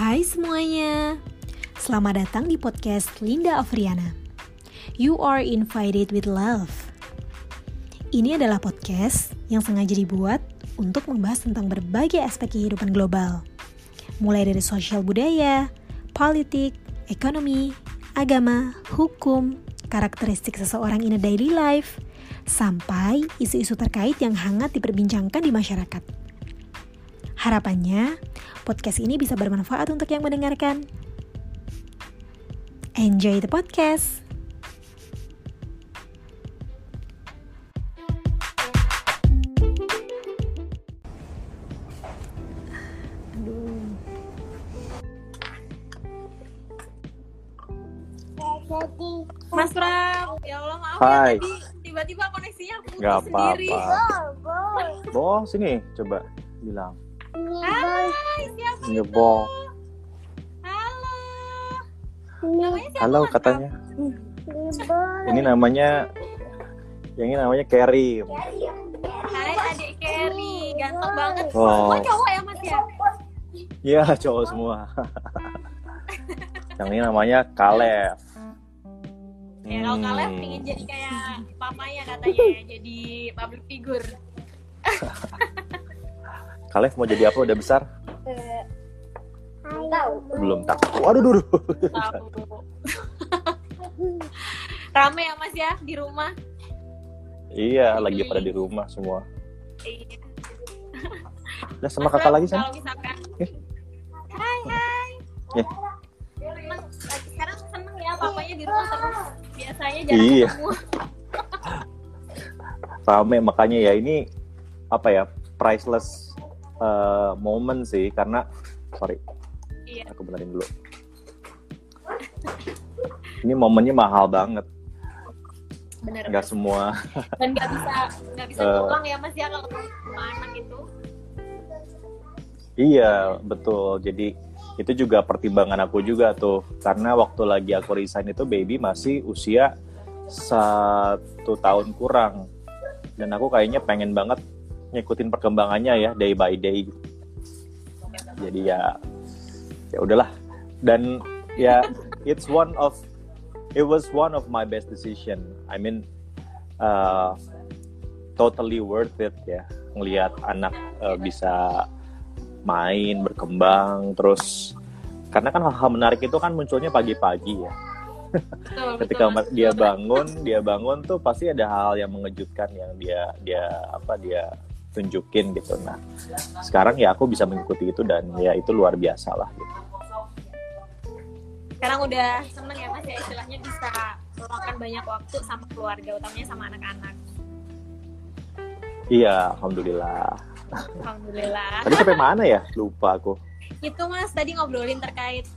Hai semuanya, selamat datang di podcast Linda Afriana. You are invited with love. Ini adalah podcast yang sengaja dibuat untuk membahas tentang berbagai aspek kehidupan global, mulai dari sosial budaya, politik, ekonomi, agama, hukum, karakteristik seseorang in a daily life, sampai isu-isu terkait yang hangat diperbincangkan di masyarakat. Harapannya, podcast ini bisa bermanfaat untuk yang mendengarkan. Enjoy the podcast! Mas Pram, ya Allah maaf Hai. ya tadi tiba-tiba koneksinya putus Gak sendiri. apa-apa. Bo, sini coba bilang. Hai, siapa? Nyebol. Halo. Namanya siapa Halo katanya. Ini namanya yang ini namanya. Pram? Hai adik Kerry, ganteng banget. Oh. Cowok ya Mas ya? Iya, cowok semua. yang ini namanya Kalef. Ya kalau Hmm. kalian pengen jadi kayak papanya katanya ya, jadi public figure. Kalef mau jadi apa udah besar? Tahu. Belum tak. Waduh, duh, duh. Tahu. Rame ya Mas ya di rumah? Iya, lagi pada di rumah semua. Iya. Udah sama Mas kakak lagi sana. Kalau misalkan Eh. Hai hai. Lagi sekarang seneng ya papanya di rumah terus. Biasanya jarang Iya. ketemu. rame makanya ya ini apa ya priceless uh, moment sih karena sorry Iya. aku benerin dulu ini momennya mahal banget Bener. nggak semua Dan nggak bisa nggak bisa Eh. pulang ya Mas ya kalau sama anak itu. iya betul jadi itu juga pertimbangan aku juga tuh karena waktu lagi aku resign itu baby masih usia satu tahun kurang dan aku kayaknya pengen banget ngikutin perkembangannya ya day by day jadi ya ya udahlah. Dan ya it's one of it was one of my best decision. I mean uh, totally worth it ya ngelihat anak uh, bisa main berkembang terus karena kan hal-hal menarik itu kan munculnya pagi-pagi ya. Betul, ketika betul, dia Betul, bangun dia bangun tuh pasti ada hal yang mengejutkan yang dia dia apa dia tunjukin gitu nah sekarang ya aku bisa mengikuti itu dan ya itu luar biasa lah gitu. Sekarang udah seneng ya Mas ya istilahnya bisa meluangkan banyak waktu sama keluarga utamanya sama anak-anak. iya alhamdulillah Alhamdulillah. tadi sampai mana ya lupa aku itu mas tadi ngobrolin terkait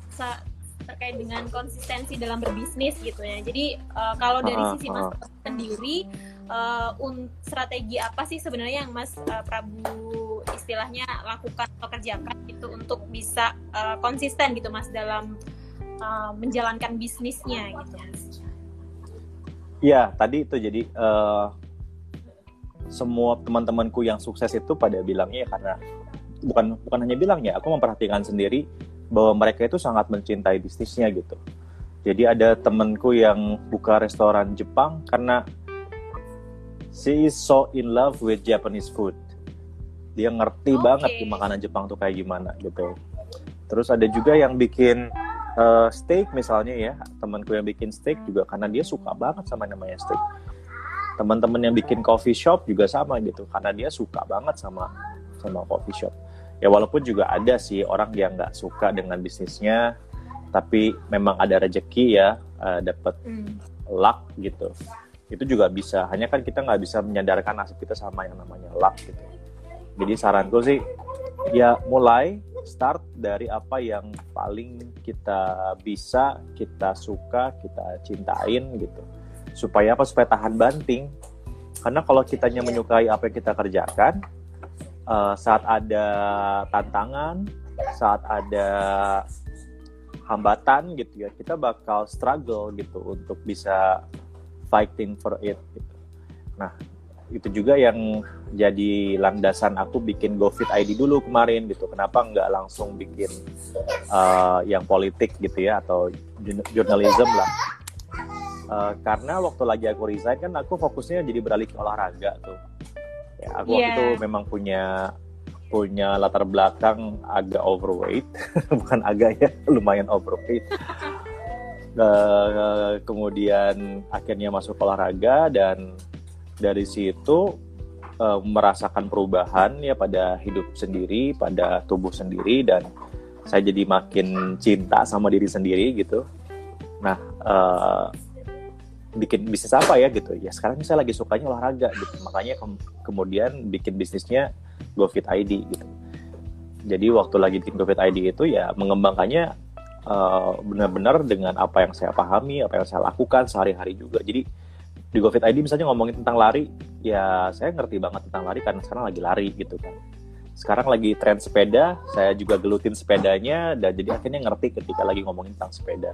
terkait dengan konsistensi dalam berbisnis gitu ya jadi eh, kalau dari Ah, sisi mas ah. sendiri eh, un- strategi apa sih sebenarnya yang mas eh, Prabu istilahnya lakukan atau kerjakan itu untuk bisa eh, konsisten gitu mas dalam eh, menjalankan bisnisnya gitu Iya, tadi itu jadi eh, semua teman-temanku yang sukses itu pada bilangnya ya karena bukan bukan hanya bilang ya, aku memperhatikan sendiri bahwa mereka itu sangat mencintai bisnisnya gitu. Jadi ada temanku yang buka restoran Jepang karena she is so in love with Japanese food. Dia ngerti Oke. banget di makanan Jepang tuh kayak gimana gitu. Terus ada juga yang bikin eh, steak misalnya ya temanku yang bikin steak juga karena dia suka banget sama namanya steak teman-teman yang bikin coffee shop juga sama gitu karena dia suka banget sama sama coffee shop ya walaupun juga ada sih orang yang nggak suka dengan bisnisnya tapi memang ada rejeki ya eh, dapat luck gitu itu juga bisa. Hanya kan kita nggak bisa menyadarkan nasib kita sama yang namanya luck gitu. Jadi saranku sih ya mulai start dari apa yang paling kita bisa kita suka kita cintain gitu. Supaya apa? Supaya tahan banting. Karena kalau kitanya menyukai apa yang kita kerjakan eh, saat ada tantangan saat ada hambatan gitu ya kita bakal struggle gitu untuk bisa fighting for it gitu. nah itu juga yang jadi landasan aku bikin GoFit ID dulu kemarin gitu. Kenapa nggak langsung bikin uh, yang politik gitu ya atau jurnalism lah? Uh, karena waktu lagi aku resign kan aku fokusnya jadi beralih ke olahraga tuh. Ya, aku yeah. waktu itu memang punya punya latar belakang agak overweight, bukan agak ya, lumayan overweight. Uh, kemudian akhirnya masuk olahraga dan dari situ uh, merasakan perubahan ya pada hidup sendiri, pada tubuh sendiri dan saya jadi makin cinta sama diri sendiri gitu. Nah, uh, bikin bisnis apa ya gitu? Ya sekarang saya lagi sukanya olahraga gitu. Makanya ke kemudian bikin bisnisnya GoFit ID gitu. Jadi waktu lagi bikin GoFit ID itu ya mengembangkannya uh, benar-benar dengan apa yang saya pahami apa yang saya lakukan sehari-hari juga jadi di GoFit ID misalnya ngomongin tentang lari, ya saya ngerti banget tentang lari karena sekarang lagi lari gitu kan. Sekarang lagi tren sepeda, saya juga gelutin sepedanya dan jadi akhirnya ngerti ketika lagi ngomongin tentang sepeda.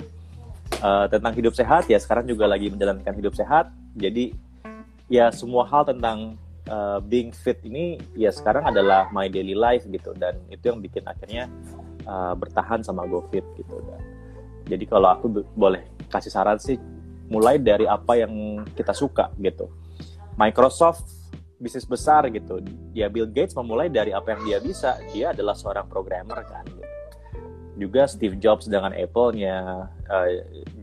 Uh, tentang hidup sehat ya sekarang juga lagi menjalankan hidup sehat. Jadi ya semua hal tentang uh, being fit ini ya sekarang adalah my daily life gitu dan itu yang bikin akhirnya uh, bertahan sama GoFit gitu. Dan, jadi kalau aku boleh kasih saran sih mulai dari apa yang kita suka gitu. Microsoft bisnis besar gitu. Ya Bill Gates memulai dari apa yang dia bisa. Dia adalah seorang programmer kan. Gitu. Juga Steve Jobs dengan Apple-nya, uh,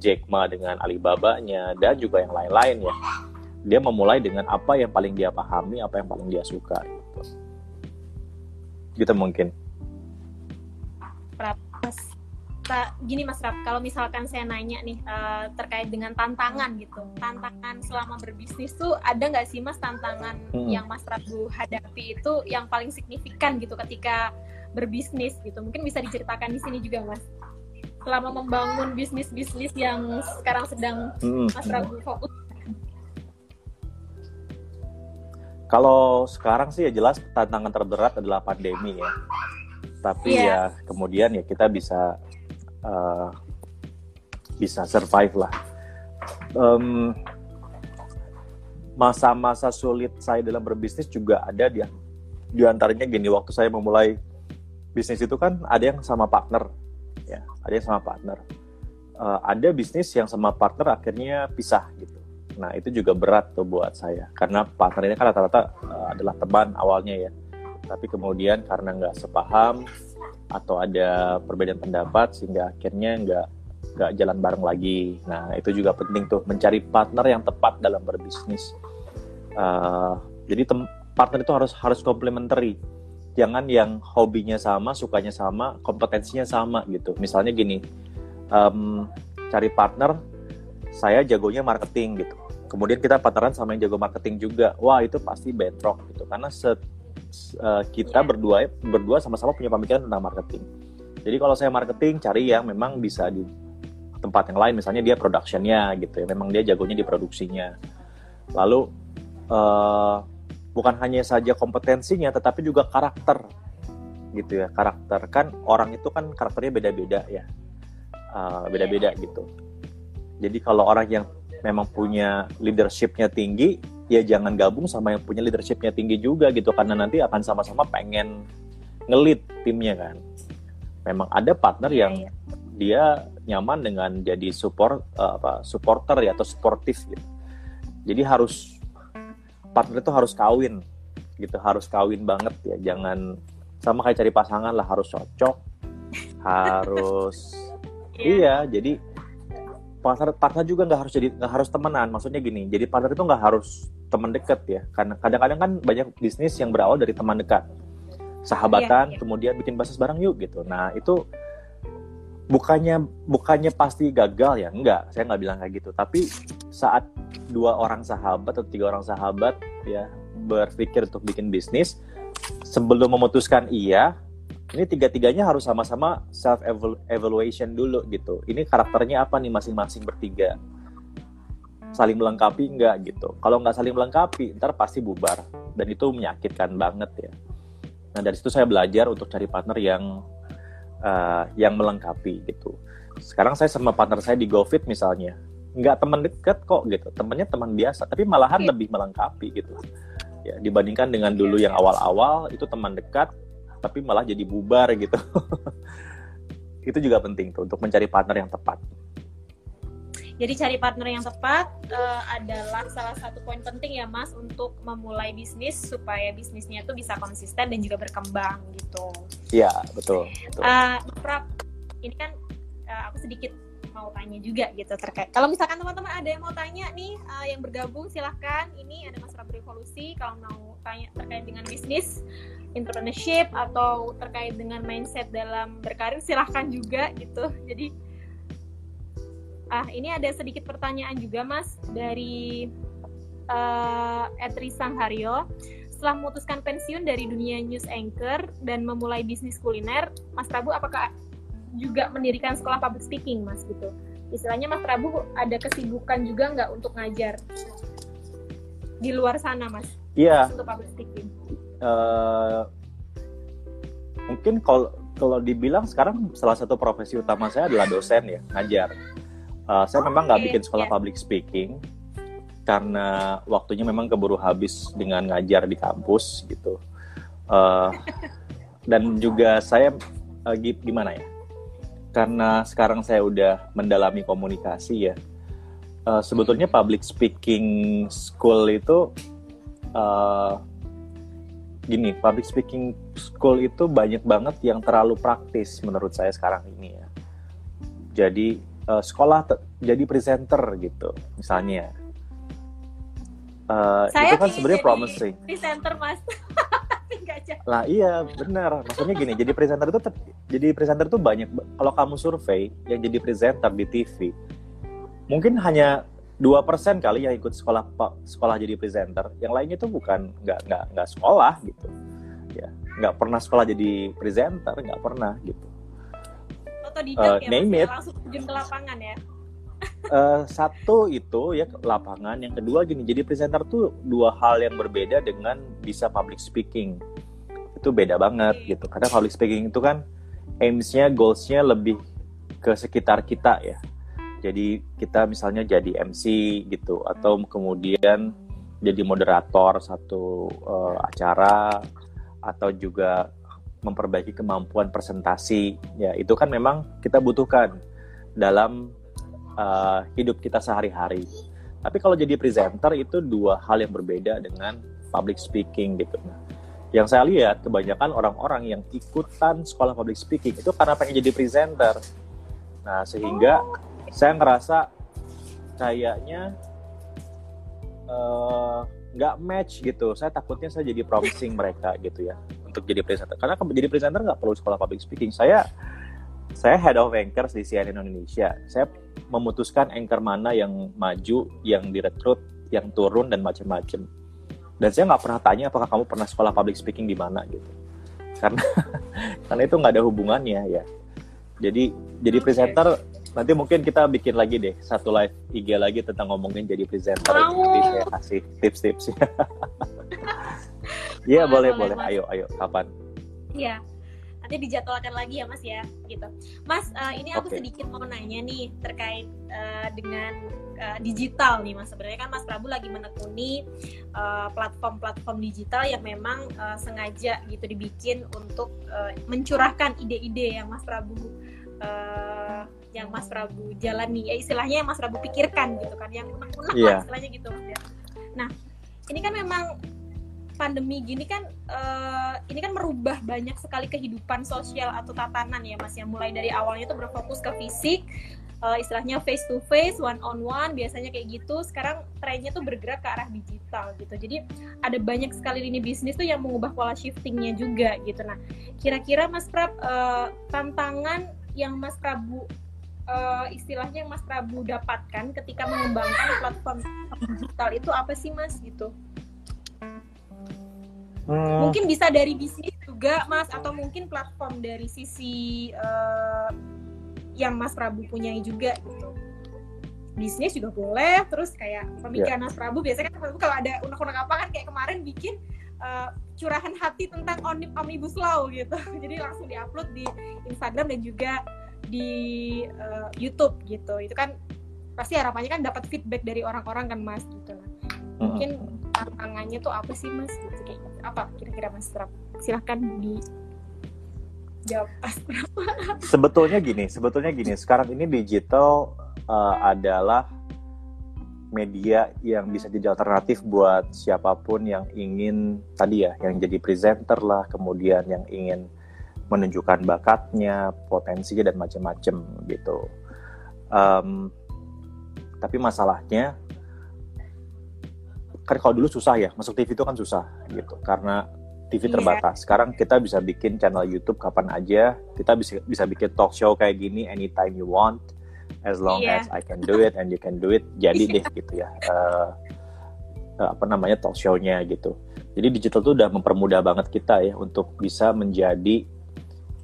Jack Ma dengan Alibaba-nya, dan juga yang lain-lain ya. Dia memulai dengan apa yang paling dia pahami, apa yang paling dia suka gitu. Gitu mungkin. Kita gini Mas Rap, kalau misalkan saya nanya nih uh, terkait dengan tantangan gitu, tantangan selama berbisnis tuh ada nggak sih Mas tantangan hmm. yang Mas Rabu hadapi itu yang paling signifikan gitu ketika berbisnis gitu? Mungkin bisa diceritakan di sini juga Mas. Selama membangun bisnis-bisnis yang sekarang sedang hmm. Mas Rabu fokus. Kalau sekarang sih ya jelas tantangan terberat adalah pandemi ya tapi yeah. ya kemudian ya kita bisa uh, bisa survive lah. Um, masa-masa sulit saya dalam berbisnis juga ada dia di antaranya gini waktu saya memulai bisnis itu kan ada yang sama partner ya ada yang sama partner. Uh, ada bisnis yang sama partner akhirnya pisah gitu. Nah itu juga berat tuh buat saya karena partner ini kan rata-rata uh, adalah teman awalnya ya. Tapi kemudian karena nggak sepaham atau ada perbedaan pendapat sehingga akhirnya nggak nggak jalan bareng lagi. Nah itu juga penting tuh mencari partner yang tepat dalam berbisnis. Uh, jadi partner itu harus harus complementary. Jangan yang hobinya sama, sukanya sama, kompetensinya sama gitu. Misalnya gini, um, cari partner, saya jagonya marketing gitu. Kemudian kita partneran sama yang jago marketing juga. Wah itu pasti bentrok gitu. Karena uh, kita yeah. berdua berdua sama-sama punya pemikiran tentang marketing. Jadi kalau saya marketing cari yang memang bisa di tempat yang lain, misalnya dia productionnya gitu ya, memang dia jagonya di produksinya. Lalu uh, bukan hanya saja kompetensinya, tetapi juga karakter gitu ya, karakter kan orang itu kan karakternya beda-beda ya, uh, beda-beda yeah. gitu. Jadi kalau orang yang memang punya leadershipnya tinggi, ya jangan gabung sama yang punya leadershipnya tinggi juga gitu karena nanti akan sama-sama pengen ngelit timnya kan memang ada partner yang iya, iya. dia nyaman dengan jadi support uh, apa supporter ya atau sportif gitu jadi harus partner itu harus kawin gitu harus kawin banget ya jangan sama kayak cari pasangan lah harus cocok harus iya. iya jadi partner partner juga nggak harus jadi nggak harus temenan maksudnya gini jadi partner itu nggak harus teman dekat ya karena kadang-kadang kan banyak bisnis yang berawal dari teman dekat sahabatan yeah, yeah. kemudian bikin bisnis bareng yuk gitu nah itu bukannya bukannya pasti gagal ya enggak saya nggak bilang kayak gitu tapi saat dua orang sahabat atau tiga orang sahabat ya berpikir untuk bikin bisnis sebelum memutuskan iya ini tiga-tiganya harus sama-sama self evaluation dulu gitu. Ini karakternya apa nih masing-masing bertiga? Saling melengkapi enggak gitu. Kalau nggak saling melengkapi, ntar pasti bubar dan itu menyakitkan banget ya. Nah dari situ saya belajar untuk cari partner yang uh, yang melengkapi gitu. Sekarang saya sama partner saya di GoFit misalnya, nggak teman dekat kok gitu, temennya teman biasa, tapi malahan yeah. lebih melengkapi gitu. ya dibandingkan dengan dulu yang awal-awal itu teman dekat tapi malah jadi bubar gitu itu juga penting tuh untuk mencari partner yang tepat jadi cari partner yang tepat uh, adalah salah satu poin penting ya Mas untuk memulai bisnis supaya bisnisnya itu bisa konsisten dan juga berkembang gitu. Iya betul. betul. Uh, Prab, ini kan uh, aku sedikit mau tanya juga gitu terkait. Kalau misalkan teman-teman ada yang mau tanya nih uh, yang bergabung silahkan. Ini ada Mas Prabu Revolusi kalau mau tanya terkait dengan bisnis, entrepreneurship atau terkait dengan mindset dalam berkarir silahkan juga gitu. Jadi Ah, ini ada sedikit pertanyaan juga, Mas, dari uh, Etri Sangharyo. Setelah memutuskan pensiun dari dunia news anchor dan memulai bisnis kuliner, Mas Prabu apakah juga mendirikan sekolah public speaking, Mas, gitu? Istilahnya Mas Prabu ada kesibukan juga nggak untuk ngajar di luar sana, Mas? Iya. Untuk public speaking. Uh, mungkin kalau kalau dibilang sekarang salah satu profesi utama saya adalah dosen ya, ngajar Uh, saya oh, memang nggak okay. bikin sekolah yeah. public speaking karena waktunya memang keburu habis dengan ngajar di kampus gitu. Uh, dan juga saya uh, gimana ya? Karena sekarang saya udah mendalami komunikasi ya. Uh, sebetulnya public speaking school itu uh, gini, public speaking school itu banyak banget yang terlalu praktis menurut saya sekarang ini ya. Jadi uh, sekolah jadi presenter gitu misalnya. Uh, Saya itu kan sebenarnya promising. presenter mas. Lah iya benar. Maksudnya gini jadi presenter itu jadi presenter itu banyak kalau kamu survei yang jadi presenter di TV mungkin hanya dua persen kali yang ikut sekolah sekolah jadi presenter. Yang lainnya itu bukan nggak nggak nggak sekolah gitu. Ya nggak pernah sekolah jadi presenter nggak pernah gitu otodidak uh, ya, name it. langsung terjun ke lapangan ya? Uh, satu itu ya lapangan. Yang kedua gini jadi presenter tuh dua hal yang berbeda dengan bisa public speaking. Itu beda banget okay. gitu. Karena public speaking itu kan aimsnya goalsnya lebih ke sekitar kita ya. Jadi kita misalnya jadi MC gitu atau kemudian jadi moderator satu uh, acara atau juga memperbaiki kemampuan presentasi. Ya itu kan memang kita butuhkan dalam uh, hidup kita sehari-hari. Tapi kalau jadi presenter itu dua hal yang berbeda dengan public speaking gitu. Nah, yang saya lihat kebanyakan orang-orang yang ikutan sekolah public speaking itu karena pengen jadi presenter. Nah sehingga saya ngerasa kayaknya uh, nggak match gitu. Saya takutnya saya jadi promising mereka gitu ya untuk jadi presenter. Karena jadi presenter nggak perlu sekolah public speaking. Saya saya head of anchors di CNN Indonesia. Saya memutuskan anchor mana yang maju, yang direkrut, yang turun dan macam-macam. Dan saya nggak pernah tanya apakah kamu pernah sekolah public speaking di mana gitu. Karena karena itu nggak ada hubungannya ya. Jadi jadi presenter nanti mungkin kita bikin lagi deh satu live IG lagi tentang ngomongin jadi presenter oh. nanti saya kasih tips-tips Iya boleh boleh, boleh. ayo ayo kapan Iya nanti dijadwalkan lagi ya mas ya gitu mas uh, ini aku okay. sedikit mau nanya nih terkait uh, dengan uh, digital nih mas sebenarnya kan mas Prabu lagi menekuni platform-platform uh, digital yang memang uh, sengaja gitu dibikin untuk uh, mencurahkan ide-ide yang mas Prabu uh, yang Mas Prabu jalani ya istilahnya yang Mas Prabu pikirkan gitu kan yang unek-unek yeah. istilahnya gitu Mas ya. Nah ini kan memang pandemi gini kan uh, ini kan merubah banyak sekali kehidupan sosial atau tatanan ya Mas yang mulai dari awalnya tuh berfokus ke fisik uh, istilahnya face to face one on one biasanya kayak gitu. Sekarang trennya tuh bergerak ke arah digital gitu. Jadi ada banyak sekali lini bisnis tuh yang mengubah pola shiftingnya juga gitu. Nah kira-kira Mas Prab uh, tantangan yang Mas Prabu uh, istilahnya yang Mas Prabu dapatkan ketika mengembangkan platform digital itu apa sih Mas gitu? Hmm. Mungkin bisa dari bisnis juga Mas atau mungkin platform dari sisi uh, yang Mas Prabu punyai juga gitu. Bisnis juga boleh, terus kayak pemikiran yeah. Mas Prabu biasanya kan Prabu kalau ada unek-unek apa kan kayak kemarin bikin uh, curahan hati tentang omnibus law gitu. Jadi langsung diupload di Instagram dan juga di uh, YouTube gitu itu kan pasti harapannya kan dapat feedback dari orang-orang kan mas gitu lah mungkin tantangannya tuh apa sih mas? Gitu kayak gitu. apa kira-kira mas? Trap silahkan di jawab sebetulnya gini sebetulnya gini. Sekarang ini digital uh, adalah media yang bisa jadi alternatif buat siapa pun yang ingin tadi ya yang jadi presenter lah kemudian yang ingin menunjukkan bakatnya potensinya dan macam-macam gitu. Um, tapi masalahnya kan kalau dulu susah ya masuk TV itu kan susah gitu karena TV iya. terbatas. Sekarang kita bisa bikin channel YouTube kapan aja. Kita bisa bisa bikin talk show kayak gini anytime you want, as long yeah. as I can do it and you can do it. Jadi deh gitu ya. Uh, uh, apa namanya talk show-nya gitu. Jadi digital tuh udah mempermudah banget kita ya untuk bisa menjadi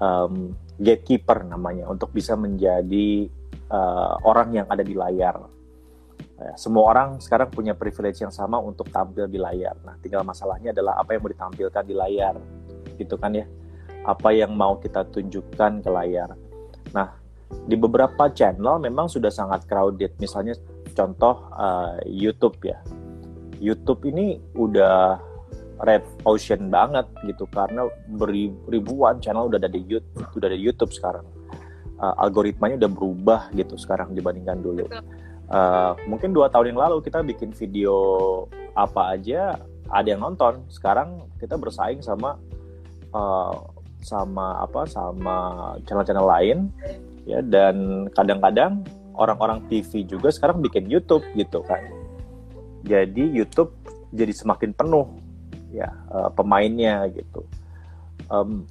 um, gatekeeper namanya, untuk bisa menjadi uh, orang yang ada di layar Ya, semua orang sekarang punya privilege yang sama untuk tampil di layar. Nah, tinggal masalahnya adalah apa yang mau ditampilkan di layar, gitu kan ya? Apa yang mau kita tunjukkan ke layar. Nah, di beberapa channel memang sudah sangat crowded. Misalnya contoh uh, YouTube ya. YouTube ini udah red ocean banget gitu karena beribuan channel udah ada di YouTube, udah ada di YouTube sekarang. Uh, algoritmanya udah berubah gitu sekarang dibandingkan dulu. Betul uh, mungkin dua tahun yang lalu kita bikin video apa aja ada yang nonton. Sekarang kita bersaing sama uh, sama apa sama channel-channel lain. Ya dan kadang-kadang orang-orang TV juga sekarang bikin YouTube gitu kan. Jadi YouTube jadi semakin penuh ya uh, pemainnya gitu. Um,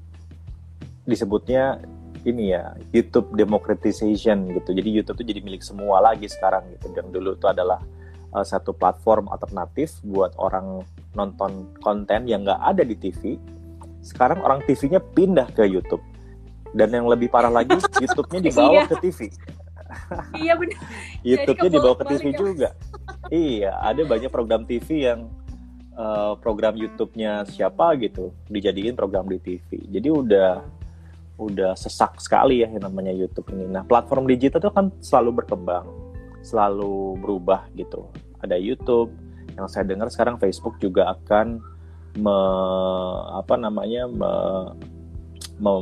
disebutnya ini ya YouTube democratization gitu. Jadi YouTube itu jadi milik semua lagi sekarang gitu. Dan dulu itu adalah uh, satu platform alternatif buat orang nonton konten yang nggak ada di TV. Sekarang orang TV-nya pindah ke YouTube. Dan yang lebih parah lagi, YouTube-nya dibawa iya. ke TV. iya benar. YouTube-nya dibawa ke TV juga. iya, ada banyak program TV yang uh, program YouTube-nya siapa gitu dijadiin program di TV. Jadi udah udah sesak sekali ya yang namanya YouTube ini. Nah, platform digital itu kan selalu berkembang, selalu berubah gitu. Ada YouTube, yang saya dengar sekarang Facebook juga akan me, apa namanya me, me,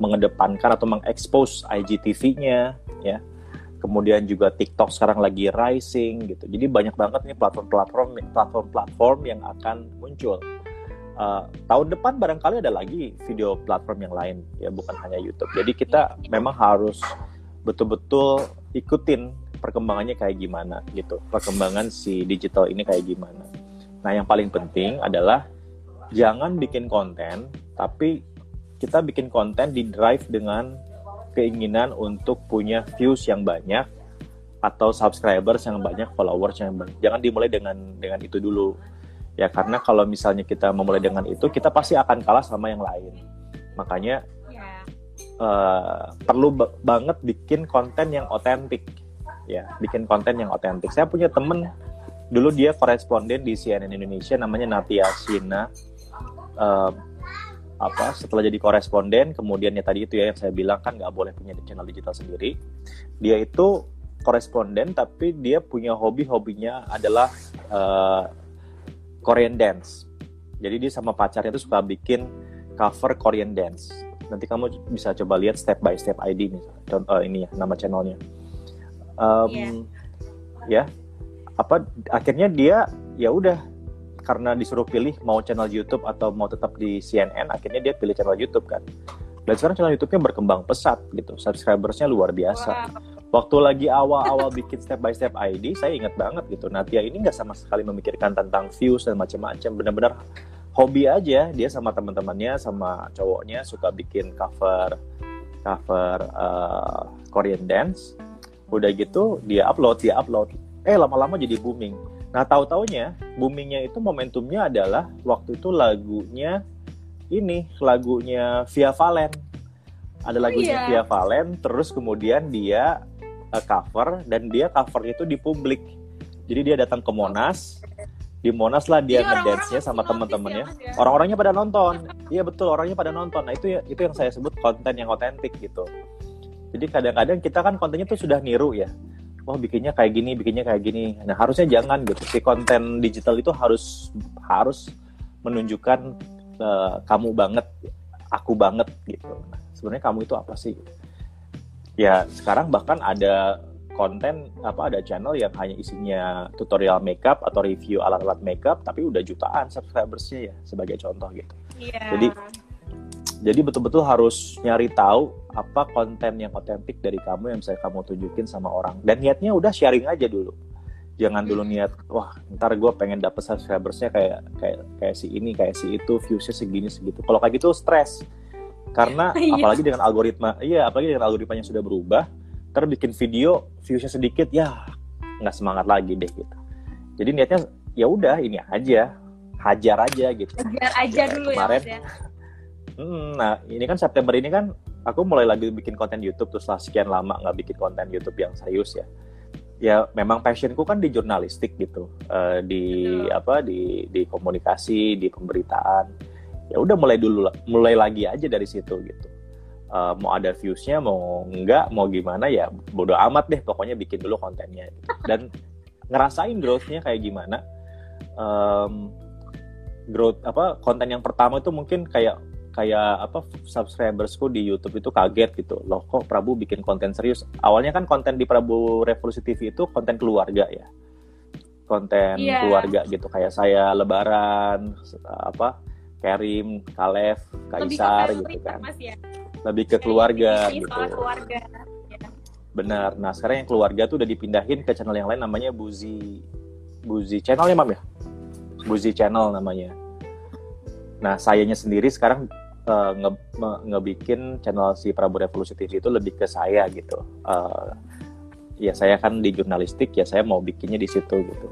mengedepankan atau mengekspos IGTV-nya ya. Kemudian juga TikTok sekarang lagi rising gitu. Jadi banyak banget nih platform-platform platform-platform yang akan muncul uh, tahun depan barangkali ada lagi video platform yang lain ya bukan hanya YouTube. Jadi kita memang harus betul-betul ikutin perkembangannya kayak gimana gitu. Perkembangan si digital ini kayak gimana. Nah, yang paling penting adalah jangan bikin konten tapi kita bikin konten di drive dengan keinginan untuk punya views yang banyak atau subscribers yang banyak, followers yang banyak. Jangan dimulai dengan dengan itu dulu ya karena kalau misalnya kita memulai dengan itu kita pasti akan kalah sama yang lain makanya yeah. Ya. uh, perlu banget bikin konten yang otentik ya bikin konten yang otentik saya punya temen dulu dia koresponden di CNN Indonesia namanya Natia Sina uh, apa setelah jadi koresponden kemudian ya tadi itu ya yang saya bilang kan nggak boleh punya channel digital sendiri dia itu koresponden tapi dia punya hobi hobinya adalah uh, Korean dance. Jadi dia sama pacarnya tuh suka bikin cover Korean dance. Nanti kamu bisa coba lihat step by step ID nih, contoh uh, ini ya nama channelnya. Um, yeah. Ya, apa akhirnya dia ya udah karena disuruh pilih mau channel YouTube atau mau tetap di CNN, akhirnya dia pilih channel YouTube kan. Dan sekarang channel YouTube-nya berkembang pesat gitu, subscribersnya luar biasa. Wow waktu lagi awal-awal bikin step by step ID saya ingat banget gitu. Natia ini nggak sama sekali memikirkan tentang views dan macam-macam. Benar-benar hobi aja dia sama teman-temannya sama cowoknya suka bikin cover cover uh, Korean dance. Udah gitu dia upload dia upload. Eh lama-lama jadi booming. Nah tahu taunya boomingnya itu momentumnya adalah waktu itu lagunya ini lagunya Via Valen. Ada lagunya oh, iya. Via Valen terus kemudian dia uh, cover dan dia cover itu di publik. Jadi dia datang ke Monas, di Monas lah dia ngedance-nya sama teman-temannya. Ya, ya, Orang-orangnya pada nonton. Iya betul, orangnya pada nonton. Nah, itu ya itu yang saya sebut konten yang otentik gitu. Jadi kadang-kadang kita kan kontennya tuh sudah niru ya. oh bikinnya kayak gini bikinnya kayak gini nah harusnya jangan gitu si konten digital itu harus harus menunjukkan uh, kamu banget aku banget gitu nah, sebenarnya kamu itu apa sih ya sekarang bahkan ada konten apa ada channel yang hanya isinya tutorial makeup atau review alat-alat makeup tapi udah jutaan subscribersnya ya sebagai contoh gitu. Yeah. jadi jadi betul-betul harus nyari tahu apa konten yang otentik dari kamu yang bisa kamu tunjukin sama orang. Dan niatnya udah sharing aja dulu. Jangan dulu hmm. niat wah ntar gue pengen dapet subscribersnya kayak kayak kayak si ini kayak si itu viewsnya segini segitu. Kalau kayak gitu stres karena iya. apalagi dengan algoritma iya apalagi dengan algoritma yang sudah berubah ntar bikin video viewsnya sedikit ya nggak semangat lagi deh gitu jadi niatnya ya udah ini aja hajar aja gitu hajar aja ya, dulu kemarin, ya Hmm, nah ini kan September ini kan aku mulai lagi bikin konten YouTube terus setelah sekian lama nggak bikin konten YouTube yang serius ya. Ya memang passionku kan di jurnalistik gitu, uh, di Betul. apa di di komunikasi, di pemberitaan. Ya udah mulai dulu mulai lagi aja dari situ gitu. Uh, mau ada viewsnya mau enggak mau gimana ya bodo amat deh pokoknya bikin dulu kontennya gitu. dan ngerasain growthnya kayak gimana um, growth apa konten yang pertama itu mungkin kayak kayak apa subscribersku di YouTube itu kaget gitu loh kok Prabu bikin konten serius awalnya kan konten di Prabu Revolusi TV itu konten keluarga ya konten yeah. keluarga gitu kayak saya Lebaran apa Karim Kalef Kaisar gitu kan mas, ya? lebih ke keluarga gitu keluarga. Ya. benar nah sekarang yang keluarga tuh udah dipindahin ke channel yang lain namanya Buzi Buzi channel ya mam ya Buzi channel namanya Nah, sayanya sendiri sekarang uh, nge, ngebikin channel si Prabu Revolusi TV itu lebih ke saya gitu. Uh, ya saya kan di jurnalistik ya saya mau bikinnya di situ gitu.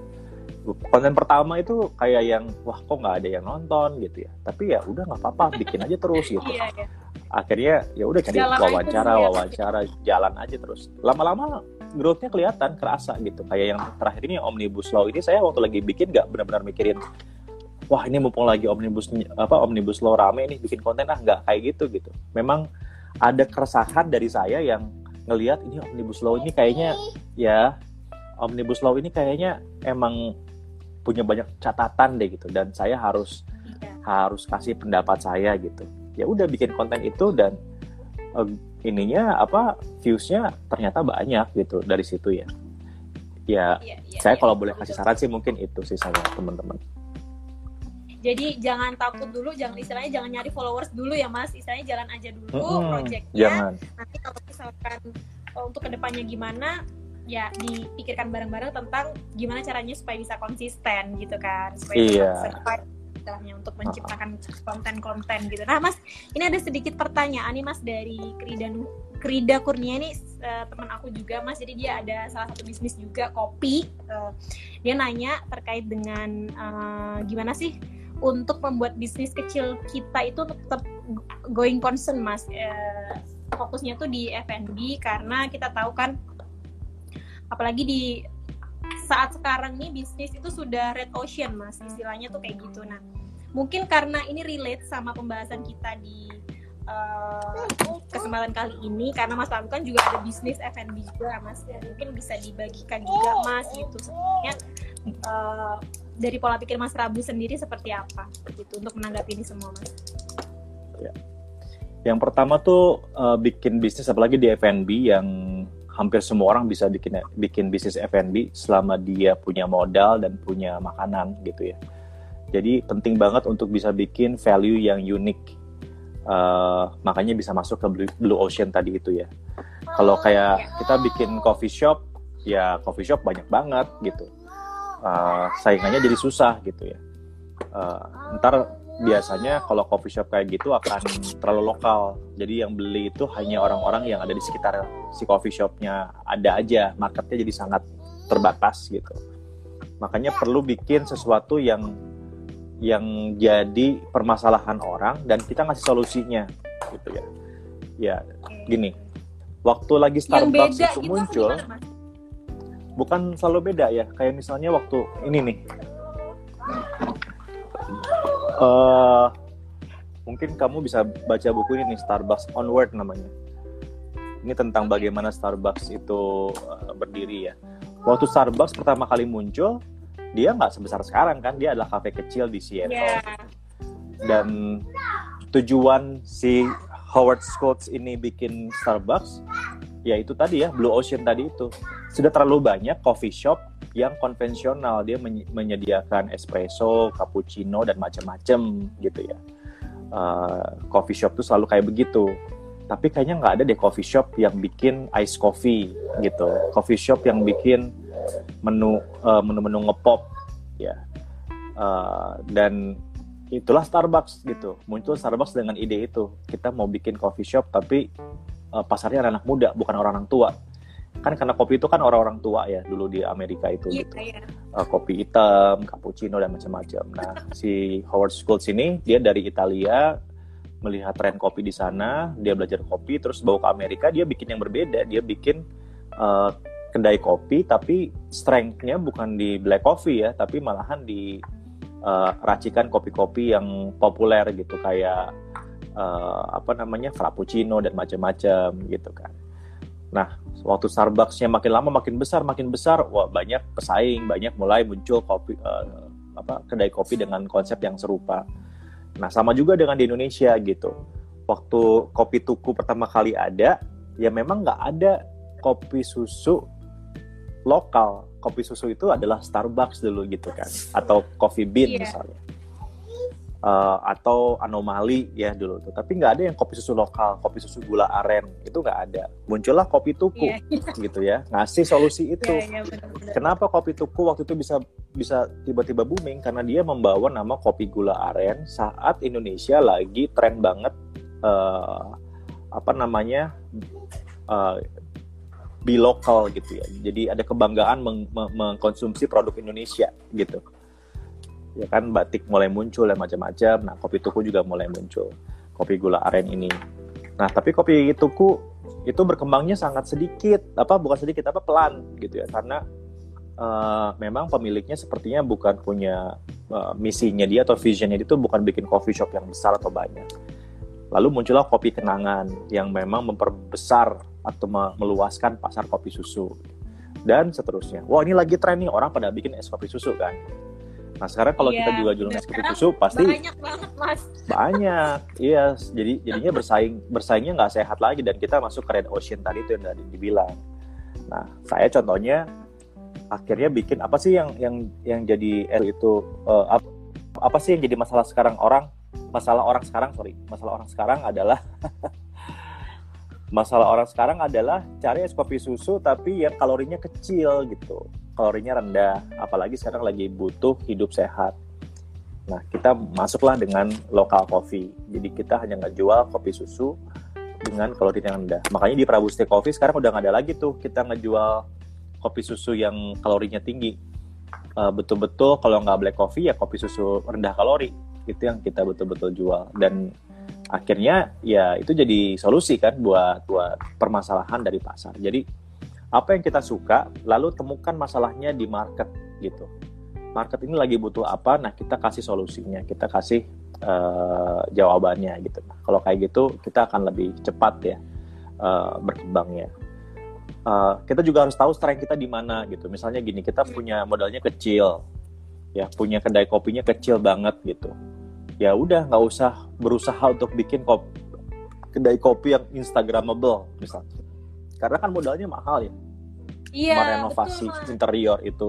Konten pertama itu kayak yang wah kok nggak ada yang nonton gitu ya. Tapi ya udah nggak apa-apa bikin aja terus gitu. iya, iya. Akhirnya ya udah cari wawancara ya, wawancara jalan aja terus. Lama-lama growth-nya kelihatan kerasa gitu. Kayak yang terakhir ini Omnibus Law ini saya waktu lagi bikin nggak benar-benar mikirin wah ini mumpung lagi omnibus apa omnibus law rame nih bikin konten ah nggak kayak gitu gitu memang ada keresahan dari saya yang ngelihat ini omnibus law ini kayaknya ya omnibus law ini kayaknya emang punya banyak catatan deh gitu. Dan saya harus ya. harus kasih pendapat saya gitu. Ya udah bikin konten itu dan uh, ininya apa viewsnya ternyata banyak gitu dari situ ya. Ya, ya, ya saya ya, kalau boleh kasih saran sih mungkin itu sih saya teman-teman. Jadi jangan takut dulu jangan istilahnya jangan nyari followers dulu ya mas. Istilahnya jalan aja dulu hmm, projectnya. jangan. nanti kalau misalkan oh, untuk ke depannya gimana ya dipikirkan bareng-bareng tentang gimana caranya supaya bisa konsisten gitu kan supaya iya. bisa istilahnya untuk menciptakan konten-konten gitu. Nah, Mas, ini ada sedikit pertanyaan nih Mas dari Krida Krida Kurnia ini uh, teman aku juga Mas. Jadi dia ada salah satu bisnis juga kopi. Uh, dia nanya terkait dengan uh, gimana sih untuk membuat bisnis kecil kita itu tetap going concern mas eh, fokusnya tuh di F&B karena kita tahu kan apalagi di saat sekarang nih bisnis itu sudah red ocean mas istilahnya tuh kayak gitu nah mungkin karena ini relate sama pembahasan kita di uh, kesempatan kali ini karena Mas Lalu kan juga ada bisnis F&B juga Mas mungkin bisa dibagikan juga Mas gitu sebenarnya uh, dari pola pikir Mas Rabu sendiri seperti apa gitu untuk menanggapi ini semua Mas? Ya. Yang pertama tuh uh, bikin bisnis apalagi di F&B yang hampir semua orang bisa bikin bikin bisnis F&B selama dia punya modal dan punya makanan gitu ya. Jadi penting banget untuk bisa bikin value yang unik. Uh, makanya bisa masuk ke blue, ocean tadi itu ya. Kalau kayak kita bikin coffee shop, ya coffee shop banyak banget gitu uh, saingannya jadi susah gitu ya. Uh, ntar biasanya kalau coffee shop kayak gitu akan terlalu lokal. Jadi yang beli itu hanya orang-orang yang ada di sekitar si coffee shopnya ada aja. Marketnya jadi sangat terbatas gitu. Makanya perlu bikin sesuatu yang yang jadi permasalahan orang dan kita ngasih solusinya gitu ya. Ya gini, waktu lagi Starbucks itu muncul, bukan selalu beda ya kayak misalnya waktu ini nih uh, mungkin kamu bisa baca buku ini nih Starbucks Onward namanya. Ini tentang bagaimana Starbucks itu uh, berdiri ya. Waktu Starbucks pertama kali muncul dia nggak sebesar sekarang kan dia adalah kafe kecil di Seattle. Yeah. dan tujuan si Howard Schultz ini bikin Starbucks ya itu tadi ya Blue Ocean tadi itu. Sudah terlalu banyak coffee shop yang konvensional. Dia menye- menyediakan espresso, cappuccino dan macam-macam gitu ya. Uh, coffee shop tuh selalu kayak begitu. Tapi kayaknya nggak ada deh coffee shop yang bikin ice coffee gitu. Coffee shop yang bikin menu uh, menu-menu ngepop ya. Uh, dan itulah Starbucks gitu. Muncul Starbucks dengan ide itu. Kita mau bikin coffee shop tapi uh, pasarnya anak muda bukan orang-orang tua kan karena kopi itu kan orang-orang tua ya dulu di Amerika itu Iya, gitu iya. uh, kopi hitam, cappuccino dan macam-macam. Nah, si Howard Schultz ini dia dari Italia melihat tren kopi di sana, dia belajar kopi terus bawa ke Amerika, dia bikin yang berbeda, dia bikin uh, kedai kopi tapi strength-nya bukan di black coffee ya, tapi malahan di uh, racikan kopi-kopi yang populer gitu kayak uh, apa namanya frappuccino dan macam-macam gitu kan. Nah, waktu Starbucks-nya makin lama makin besar, makin besar, wah banyak pesaing, banyak mulai muncul kopi eh, apa kedai kopi dengan konsep yang serupa. Nah, sama juga dengan di Indonesia gitu. Waktu kopi tuku pertama kali ada, ya memang nggak ada kopi susu lokal. Kopi susu itu adalah Starbucks dulu gitu kan, atau Coffee Bean Iya. misalnya. Eh, atau anomali ya dulu tuh. Tapi nggak ada yang kopi susu lokal kopi susu gula aren. Itu nggak ada. Muncullah kopi tuku Iya, gitu ya. Ngasih solusi itu. iya, iya, benar-benar. kenapa kopi tuku waktu itu bisa bisa tiba-tiba booming? Karena dia membawa nama kopi gula aren saat Indonesia lagi tren banget eh, apa namanya eh, be lokal gitu ya. Jadi ada kebanggaan meng- meng- mengkonsumsi produk Indonesia gitu ya kan batik mulai muncul dan macam-macam. Nah kopi tuku juga mulai muncul. Kopi gula aren ini. Nah tapi kopi tuku itu berkembangnya sangat sedikit. Apa bukan sedikit apa pelan gitu ya. Karena eh, memang pemiliknya sepertinya bukan punya eh, misinya dia atau visionnya itu bukan bikin coffee shop yang besar atau banyak. Lalu muncullah kopi kenangan yang memang memperbesar atau me- meluaskan pasar kopi susu. Dan seterusnya. Wah ini lagi tren nih. Orang pada bikin es kopi susu kan nah sekarang kalau Iya, kita juga jualan es susu pasti banyak banget mas. Banyak iya. Jadi jadinya bersaing bersaingnya nggak sehat lagi dan kita masuk ke red ocean tadi itu yang tadi dibilang. Nah saya contohnya akhirnya bikin apa sih yang yang yang jadi itu eh, apa, apa sih yang jadi masalah sekarang orang masalah orang sekarang sorry masalah orang sekarang adalah masalah orang sekarang adalah cari es kopi susu tapi yang kalorinya kecil gitu kalorinya rendah apalagi sekarang lagi butuh hidup sehat Nah, kita masuklah dengan lokal coffee. Jadi kita hanya nggak jual kopi susu dengan kalori yang rendah. Makanya di Prabuste Coffee sekarang udah nggak ada lagi tuh kita ngejual kopi susu yang kalorinya tinggi. Eh, betul-betul kalau nggak black coffee ya kopi susu rendah kalori. Itu yang kita betul-betul jual. Dan akhirnya ya itu jadi solusi kan buat buat permasalahan dari pasar. Jadi apa yang kita suka, lalu temukan masalahnya di market gitu. Market ini lagi butuh apa nah kita kasih solusinya kita kasih eh, jawabannya gitu. Nah kalau kayak gitu kita akan lebih cepat ya eh, berkembangnya. Eh, kita juga harus tahu strength kita di mana gitu. Misalnya gini kita punya modalnya kecil ya punya kedai kopinya kecil banget gitu. Ya udah nggak usah berusaha untuk bikin kop kedai kopi yang instagramable misalnya karena kan modalnya mahal ya. Iya merenovasi betul, interior itu.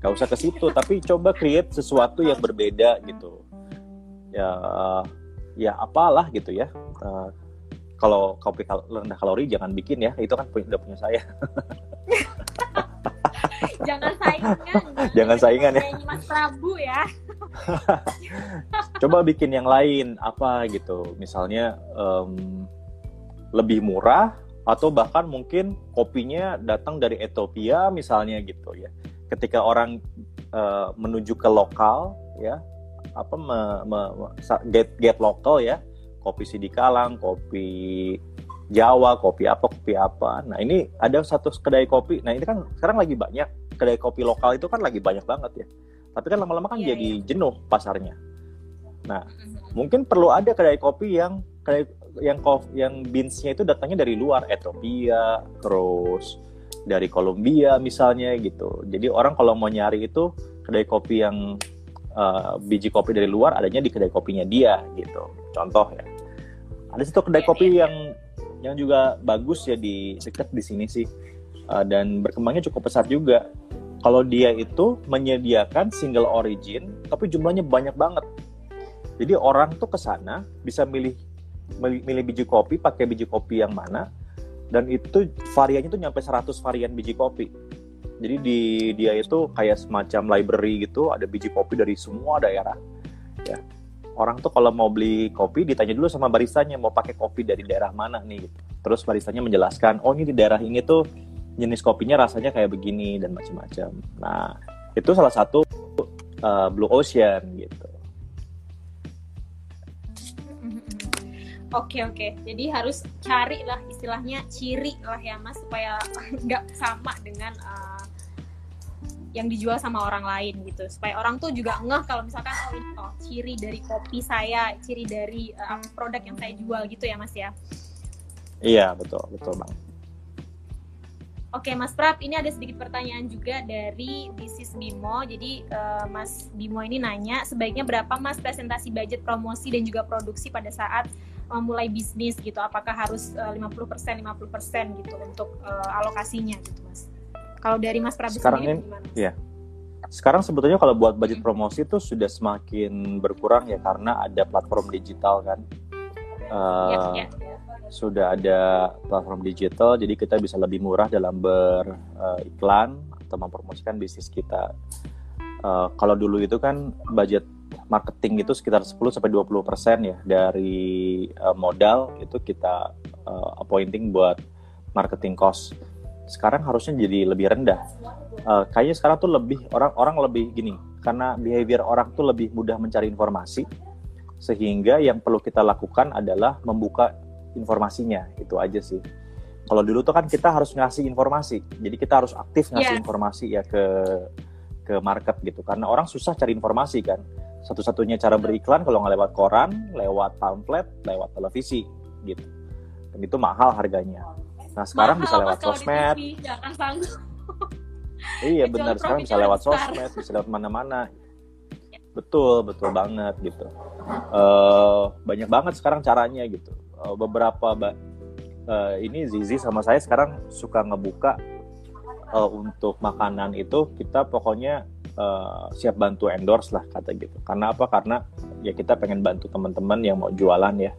Gak usah ke situ tapi coba create sesuatu yang berbeda gitu. Ya ya apalah gitu ya. Eh, kalau kopi kal- rendah kalori jangan bikin ya itu kan punya, udah punya saya. Jangan saingan. Jangan saingan ya. Mas Prabu ya. Coba bikin yang lain apa gitu. Misalnya em, lebih murah atau bahkan mungkin kopinya datang dari Ethiopia misalnya gitu ya. Ketika orang eh, menuju ke lokal ya apa me- me- get get lokal ya. Kopi Sidikalang kopi Jawa kopi apa kopi apa. Nah ini ada satu kedai kopi. Nah ini kan sekarang lagi banyak. Kedai kopi lokal itu kan lagi banyak banget ya. Tapi kan lama-lama kan Iya, jadi jenuh pasarnya. Nah, mungkin perlu ada kedai kopi yang kedai yang yang beansnya itu datangnya dari luar Ethiopia terus dari Kolombia misalnya gitu. Jadi orang kalau mau nyari itu kedai kopi yang uh, biji kopi dari luar adanya di kedai kopinya dia gitu. Contoh ya. Ada satu kedai Iya, kopi iya. yang yang juga bagus ya di dekat di sini sih Uh, dan berkembangnya cukup pesat juga. Kalau dia itu menyediakan single origin tapi jumlahnya banyak banget. Jadi orang tuh ke sana bisa milih milih biji kopi pakai biji kopi yang mana dan itu variannya tuh nyampe 100 varian biji kopi. Jadi di dia itu kayak semacam library gitu, ada biji kopi dari semua daerah. Ya. Orang tuh kalau mau beli kopi ditanya dulu sama baristanya mau pakai kopi dari daerah mana nih gitu. Terus baristanya menjelaskan, "Oh, ini di daerah ini tuh jenis kopinya rasanya kayak begini dan macam-macam." Nah, itu salah satu uh, Blue Ocean gitu. Oke oke, jadi harus cari lah istilahnya ciri lah ya mas supaya nggak sama dengan uh, yang dijual sama orang lain gitu supaya orang tuh juga ngeh kalau misalkan oh ini oh ciri dari kopi saya, ciri dari uh, produk yang saya jual gitu ya mas ya. Iya, betul, betul, Bang. Oke Mas Prap, ini ada sedikit pertanyaan juga dari Bisnis Bimo. Jadi uh, Mas Bimo ini nanya sebaiknya berapa Mas presentasi budget promosi dan juga produksi pada saat memulai bisnis gitu? Apakah harus uh, 50% 50% gitu untuk uh, alokasinya gitu Mas? Kalau dari Mas Prap Sekarang sendiri ini- gimana? iya. Sekarang sebetulnya kalau buat budget promosi itu sudah semakin berkurang ya karena ada platform digital kan. Uh, Ya, ya, sudah ada platform digital jadi kita bisa lebih murah dalam beriklan atau mempromosikan bisnis kita. Eh, kalau dulu itu kan budget marketing itu sekitar 10 sampai 20 persen ya dari eh, modal itu kita eh, appointing buat marketing cost. Sekarang harusnya jadi lebih rendah. Eh, kayaknya sekarang tuh lebih orang-orang lebih gini karena behavior orang tuh lebih mudah mencari informasi sehingga yang perlu kita lakukan adalah membuka informasinya itu aja sih. Kalau dulu tuh kan kita harus ngasih informasi, jadi kita harus aktif ngasih Yes. informasi ya ke ke market gitu, karena orang susah cari informasi kan. Satu-satunya cara beriklan kalau nggak lewat koran, lewat pamflet, lewat televisi gitu. Dan itu mahal harganya. Nah sekarang Mahal, bisa lewat sosmed, TV. Iya benar sekarang bisa lewat besar. sosmed, bisa lewat mana-mana. Betul, betul banget gitu. Eh banyak banget sekarang caranya gitu. Eh, beberapa ba- eh, ini Zizi sama saya sekarang suka ngebuka eh, untuk makanan itu kita pokoknya eh, siap bantu endorse lah kata gitu. Karena apa? Karena ya kita pengen bantu teman-teman yang mau jualan ya.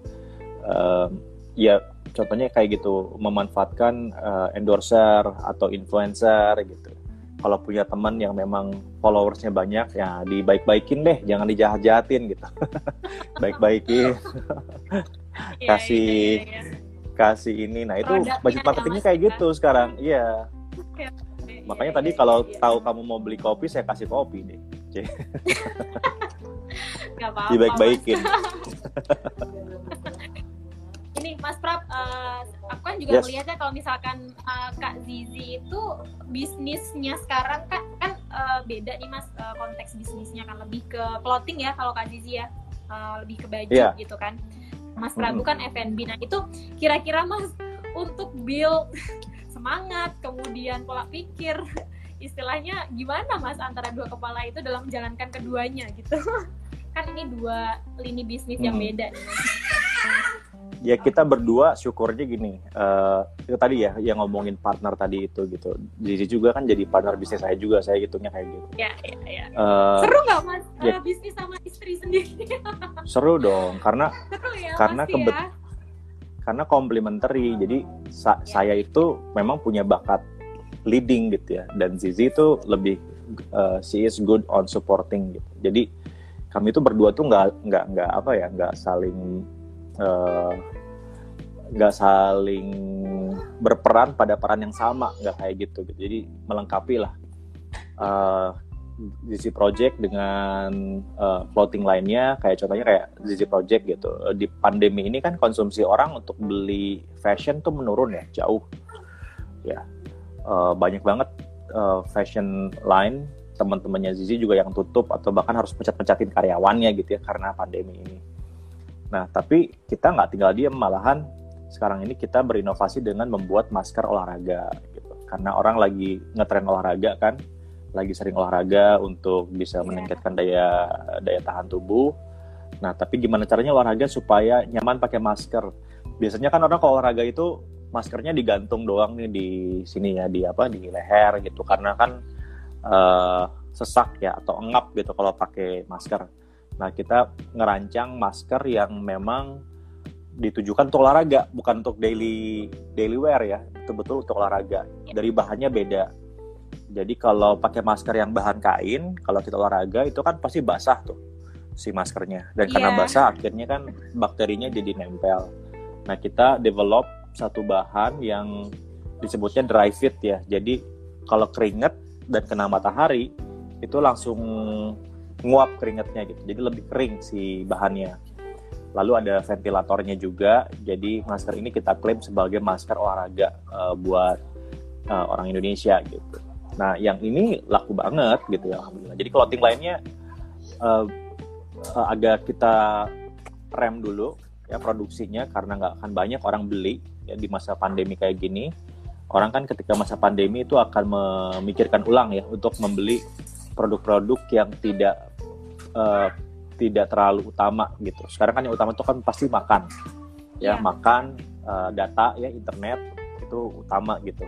Eh, ya contohnya kayak gitu memanfaatkan eh, endorser atau influencer gitu kalau punya teman yang memang followersnya banyak ya dibaik-baikin deh jangan dijahat-jahatin gitu baik-baikin Iya, Kasih- iya, iya, kasih ini nah itu budget ya, marketingnya kayak ya. gitu sekarang iya oke. Makanya Iya, tadi iya, kalau iya. tahu kamu mau beli kopi saya kasih kopi deh Nggak apa-apa, dibaik-baikin ini Mas Prab, eh, aku kan juga Yes. melihatnya kalau misalkan eh, Kak Zizi itu bisnisnya sekarang kan kan eh, beda nih Mas eh, konteks bisnisnya kan lebih ke clothing ya kalau Kak Zizi ya Eh, lebih ke baju Iya. gitu kan. Mas Prabu Mm-mm. kan F&B. Nah itu kira-kira Mas untuk build semangat kemudian pola pikir istilahnya gimana Mas antara dua kepala itu dalam menjalankan keduanya gitu. kan ini dua lini bisnis yang Hmm. beda nih Mas. ya kita berdua syukurnya gini eh, itu tadi ya yang ngomongin partner tadi itu gitu Zizi juga kan jadi partner bisnis saya juga saya hitungnya kayak gitu Ya, ya, ya. Eh, Seru nggak mas ya. eh, bisnis sama istri sendiri? seru dong karena Seru ya Karena kebet- ya. Karena komplementary jadi sa- Ya. saya itu memang punya bakat leading gitu ya. Dan Zizi itu lebih uh, she is good on supporting gitu. Jadi kami itu berdua tuh nggak nggak nggak apa ya nggak saling uh, nggak saling berperan pada peran yang sama nggak kayak gitu gitu. Jadi melengkapi lah. Uh, Zizi Project dengan uh, clothing lainnya kayak contohnya kayak Zizi Project gitu. Uh, di pandemi ini kan konsumsi orang untuk beli fashion tuh menurun ya jauh. Ya Uh, banyak banget uh, fashion line teman-temannya Zizi juga yang tutup atau bahkan harus pecat-pecatin karyawannya gitu ya karena pandemi ini. Nah tapi kita nggak tinggal diem malahan sekarang ini kita berinovasi dengan membuat masker olahraga gitu. Karena orang lagi ngetren olahraga kan lagi sering olahraga untuk bisa Iya. meningkatkan daya daya tahan tubuh. Nah tapi gimana caranya olahraga supaya nyaman pakai masker? Biasanya kan orang kalau olahraga itu maskernya digantung doang nih di sini ya di apa di leher gitu. Karena kan eh, sesak ya atau engap gitu kalau pakai masker. Nah kita ngerancang masker yang memang ditujukan untuk olahraga bukan untuk daily daily wear ya. Betul-betul untuk olahraga. Dari bahannya beda jadi kalau pakai masker yang bahan kain kalau kita olahraga itu kan pasti basah tuh si maskernya. Dan karena Iya. basah akhirnya kan bakterinya jadi nempel. Nah kita develop satu bahan yang disebutnya dry fit ya. Jadi kalau keringet dan kena matahari itu langsung nguap keringetnya gitu. Jadi lebih kering si bahannya. Lalu ada ventilatornya juga. Jadi masker ini kita klaim sebagai masker olahraga eh, buat eh, orang Indonesia gitu nah yang ini laku banget gitu ya alhamdulillah jadi clothing lainnya eh, eh, agak kita rem dulu ya produksinya karena nggak akan banyak orang beli ya di masa pandemi kayak gini orang kan ketika masa pandemi itu akan memikirkan ulang ya untuk membeli produk-produk yang tidak eh, tidak terlalu utama gitu. Sekarang kan yang utama itu kan pasti makan, ya Iya. makan, eh, data, ya internet itu utama gitu.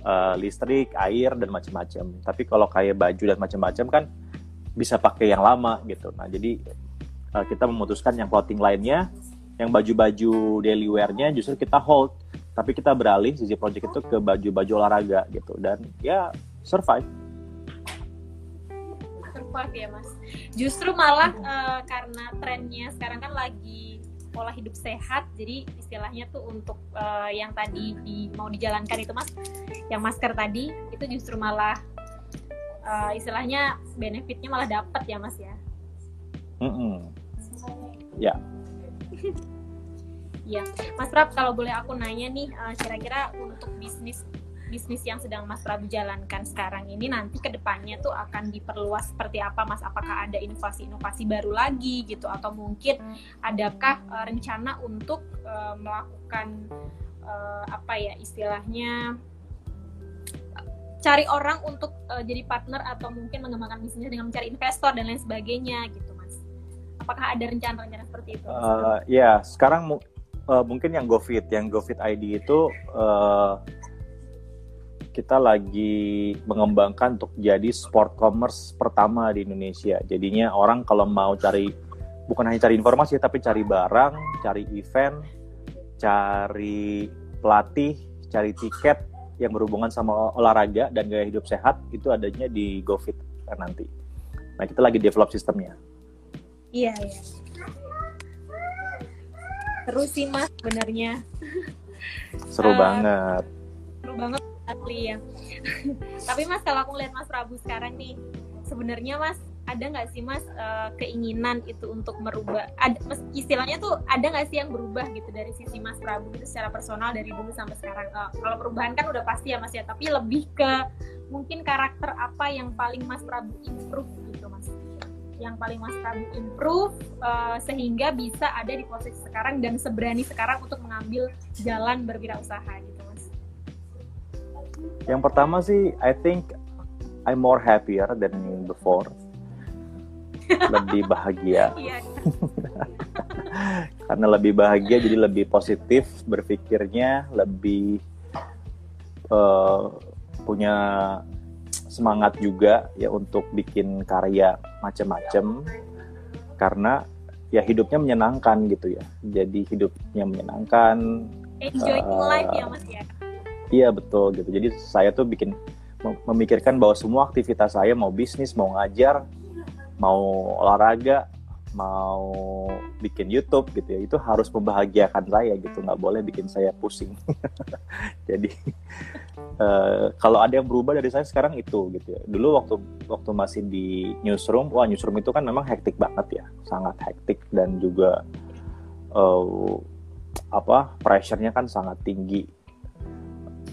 Eh, listrik, air dan macam-macam. Tapi kalau kayak baju dan macam-macam kan bisa pakai yang lama gitu. Nah jadi eh, kita memutuskan yang clothing lainnya, yang baju-baju daily wear-nya justru kita hold. Tapi kita beralih sisi project itu ke baju-baju olahraga gitu dan ya survive. survive ya mas justru malah eh, karena trennya sekarang kan lagi pola hidup sehat. Jadi istilahnya tuh untuk eh, yang tadi di, mau dijalankan itu mas yang masker tadi itu justru malah eh, istilahnya benefitnya malah dapat ya mas ya? Mm-mm. Iya, Mas Prab, kalau boleh aku nanya nih, eh, kira-kira untuk bisnis bisnis yang sedang Mas Prabu jalankan sekarang ini nanti ke depannya tuh akan diperluas seperti apa, Mas? Apakah ada inovasi-inovasi baru lagi gitu, atau mungkin adakah eh, rencana untuk eh, melakukan eh, apa ya istilahnya cari orang untuk eh, jadi partner atau mungkin mengembangkan bisnisnya dengan mencari investor dan lain sebagainya gitu, Mas? Apakah ada rencana-rencana seperti itu? Eh, ya, sekarang eh, mungkin yang GoFit, yang GoFit ID itu eh, kita lagi mengembangkan untuk jadi sport commerce pertama di Indonesia. Jadinya orang kalau mau cari bukan hanya cari informasi tapi cari barang, cari event, cari pelatih, cari tiket yang berhubungan sama olahraga dan gaya hidup sehat itu adanya di GoFit nanti. Nah, kita lagi develop sistemnya. Iya, iya. Terus sih mas, sebenarnya Seru Eh, banget. seru banget asli ya. Tapi mas kalau aku lihat mas Prabu sekarang nih, sebenarnya mas ada nggak sih mas eh, keinginan itu untuk merubah? Ada, mas, istilahnya tuh ada nggak sih yang berubah gitu dari sisi mas Prabu itu secara personal dari dulu sampai sekarang? Eh, kalau perubahan kan udah pasti ya mas ya, tapi lebih ke mungkin karakter apa yang paling mas Prabu improve gitu mas? Yang paling mas Prabu improve eh, sehingga bisa ada di posisi sekarang dan seberani sekarang untuk mengambil jalan berwirausaha gitu. Yang pertama sih, I think I'm more happier than before. Lebih bahagia. Iya, Karena lebih bahagia, jadi lebih positif berpikirnya, lebih eh, punya semangat juga ya untuk bikin karya macam-macam. Karena ya hidupnya menyenangkan gitu ya. Jadi hidupnya menyenangkan, enjoying Eh, life ya mas ya. Iya betul gitu. Jadi saya tuh bikin mem- memikirkan bahwa semua aktivitas saya mau bisnis, mau ngajar, mau olahraga, mau bikin YouTube gitu ya, itu harus membahagiakan saya gitu, nggak boleh bikin saya pusing. Jadi eh, kalau ada yang berubah dari saya sekarang itu gitu ya. Dulu waktu waktu masih di newsroom, wah newsroom itu kan memang hektik banget ya, sangat hektik dan juga eh, apa pressure-nya kan sangat tinggi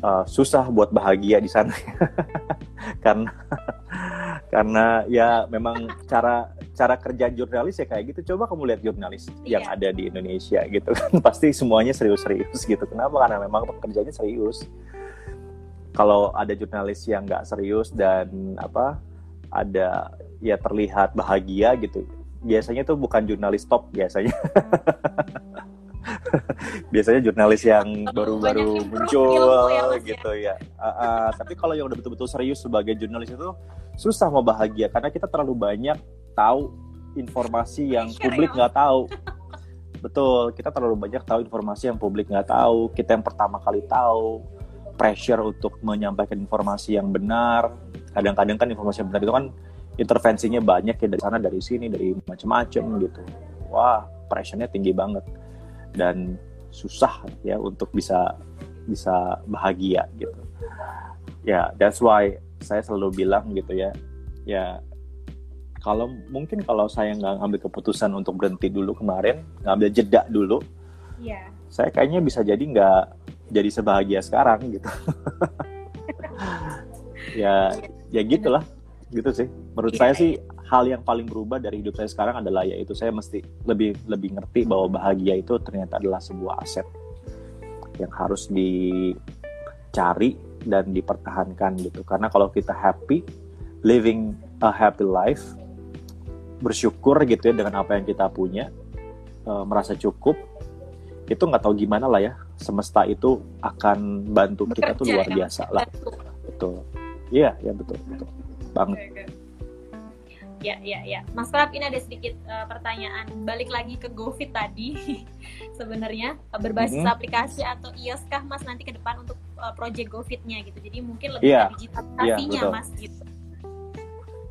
uh, susah buat bahagia di sana. Karena karena ya memang cara cara kerja jurnalis ya kayak gitu. Coba kamu lihat jurnalis yang Iya. ada di Indonesia gitu kan. Pasti semuanya serius-serius gitu. Kenapa? Karena memang pekerjaannya serius. Kalau ada jurnalis yang nggak serius dan apa ada ya terlihat bahagia gitu biasanya tuh bukan jurnalis top biasanya biasanya jurnalis yang baru-baru muncul ya, gitu ya. Uh, uh, tapi kalau yang udah betul-betul serius sebagai jurnalis itu susah mau bahagia karena kita terlalu banyak tahu informasi yang publik ya. nggak tahu. Betul kita terlalu banyak tahu informasi yang publik nggak tahu. Kita yang pertama kali tahu pressure untuk menyampaikan informasi yang benar. Kadang-kadang kan informasi yang benar itu kan intervensinya banyak ya dari sana dari sini dari macam-macam gitu. Wah pressure-nya tinggi banget dan susah ya untuk bisa bisa bahagia gitu ya yeah, that's why saya selalu bilang gitu ya ya kalau mungkin kalau saya nggak ngambil keputusan untuk berhenti dulu kemarin ngambil jeda dulu yeah. saya kayaknya bisa jadi nggak jadi sebahagia sekarang gitu ya ya gitulah gitu sih menurut yeah. saya sih hal yang paling berubah dari hidup saya sekarang adalah yaitu saya mesti lebih lebih ngerti bahwa bahagia itu ternyata adalah sebuah aset yang harus dicari dan dipertahankan gitu. Karena kalau kita happy living a happy life bersyukur gitu ya dengan apa yang kita punya uh, merasa cukup itu nggak tahu gimana lah ya semesta itu akan bantu kita tuh luar ya, biasa lah. Betul. Iya ya betul betul. Banget. Okay, okay. Ya, ya, ya. Mas Prab, ini ada sedikit uh, pertanyaan. Balik lagi ke GoFit tadi. Sebenarnya berbasis mm -hmm. aplikasi atau iOS kah Mas nanti ke depan untuk uh, project GoFitnya gitu. Jadi mungkin lebih yeah. digitalisasinya yeah, Mas gitu.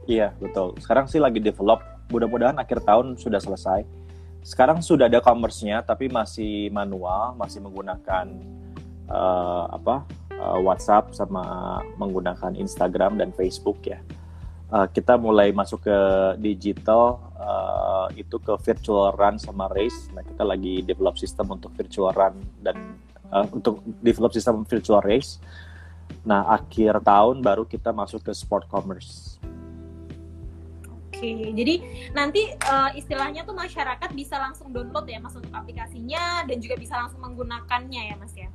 Iya, betul. Sekarang sih lagi develop. Mudah-mudahan akhir tahun sudah selesai sekarang sudah ada commerce-nya tapi masih manual, masih menggunakan uh, apa uh, WhatsApp sama menggunakan Instagram dan Facebook ya. Uh, kita mulai masuk ke digital uh, itu ke virtual run sama race. Nah kita lagi develop sistem untuk virtual run dan uh, untuk develop sistem virtual race. Nah akhir tahun baru kita masuk ke sport commerce. Oke, jadi nanti uh, istilahnya tuh masyarakat bisa langsung download ya mas untuk aplikasinya dan juga bisa langsung menggunakannya ya mas ya?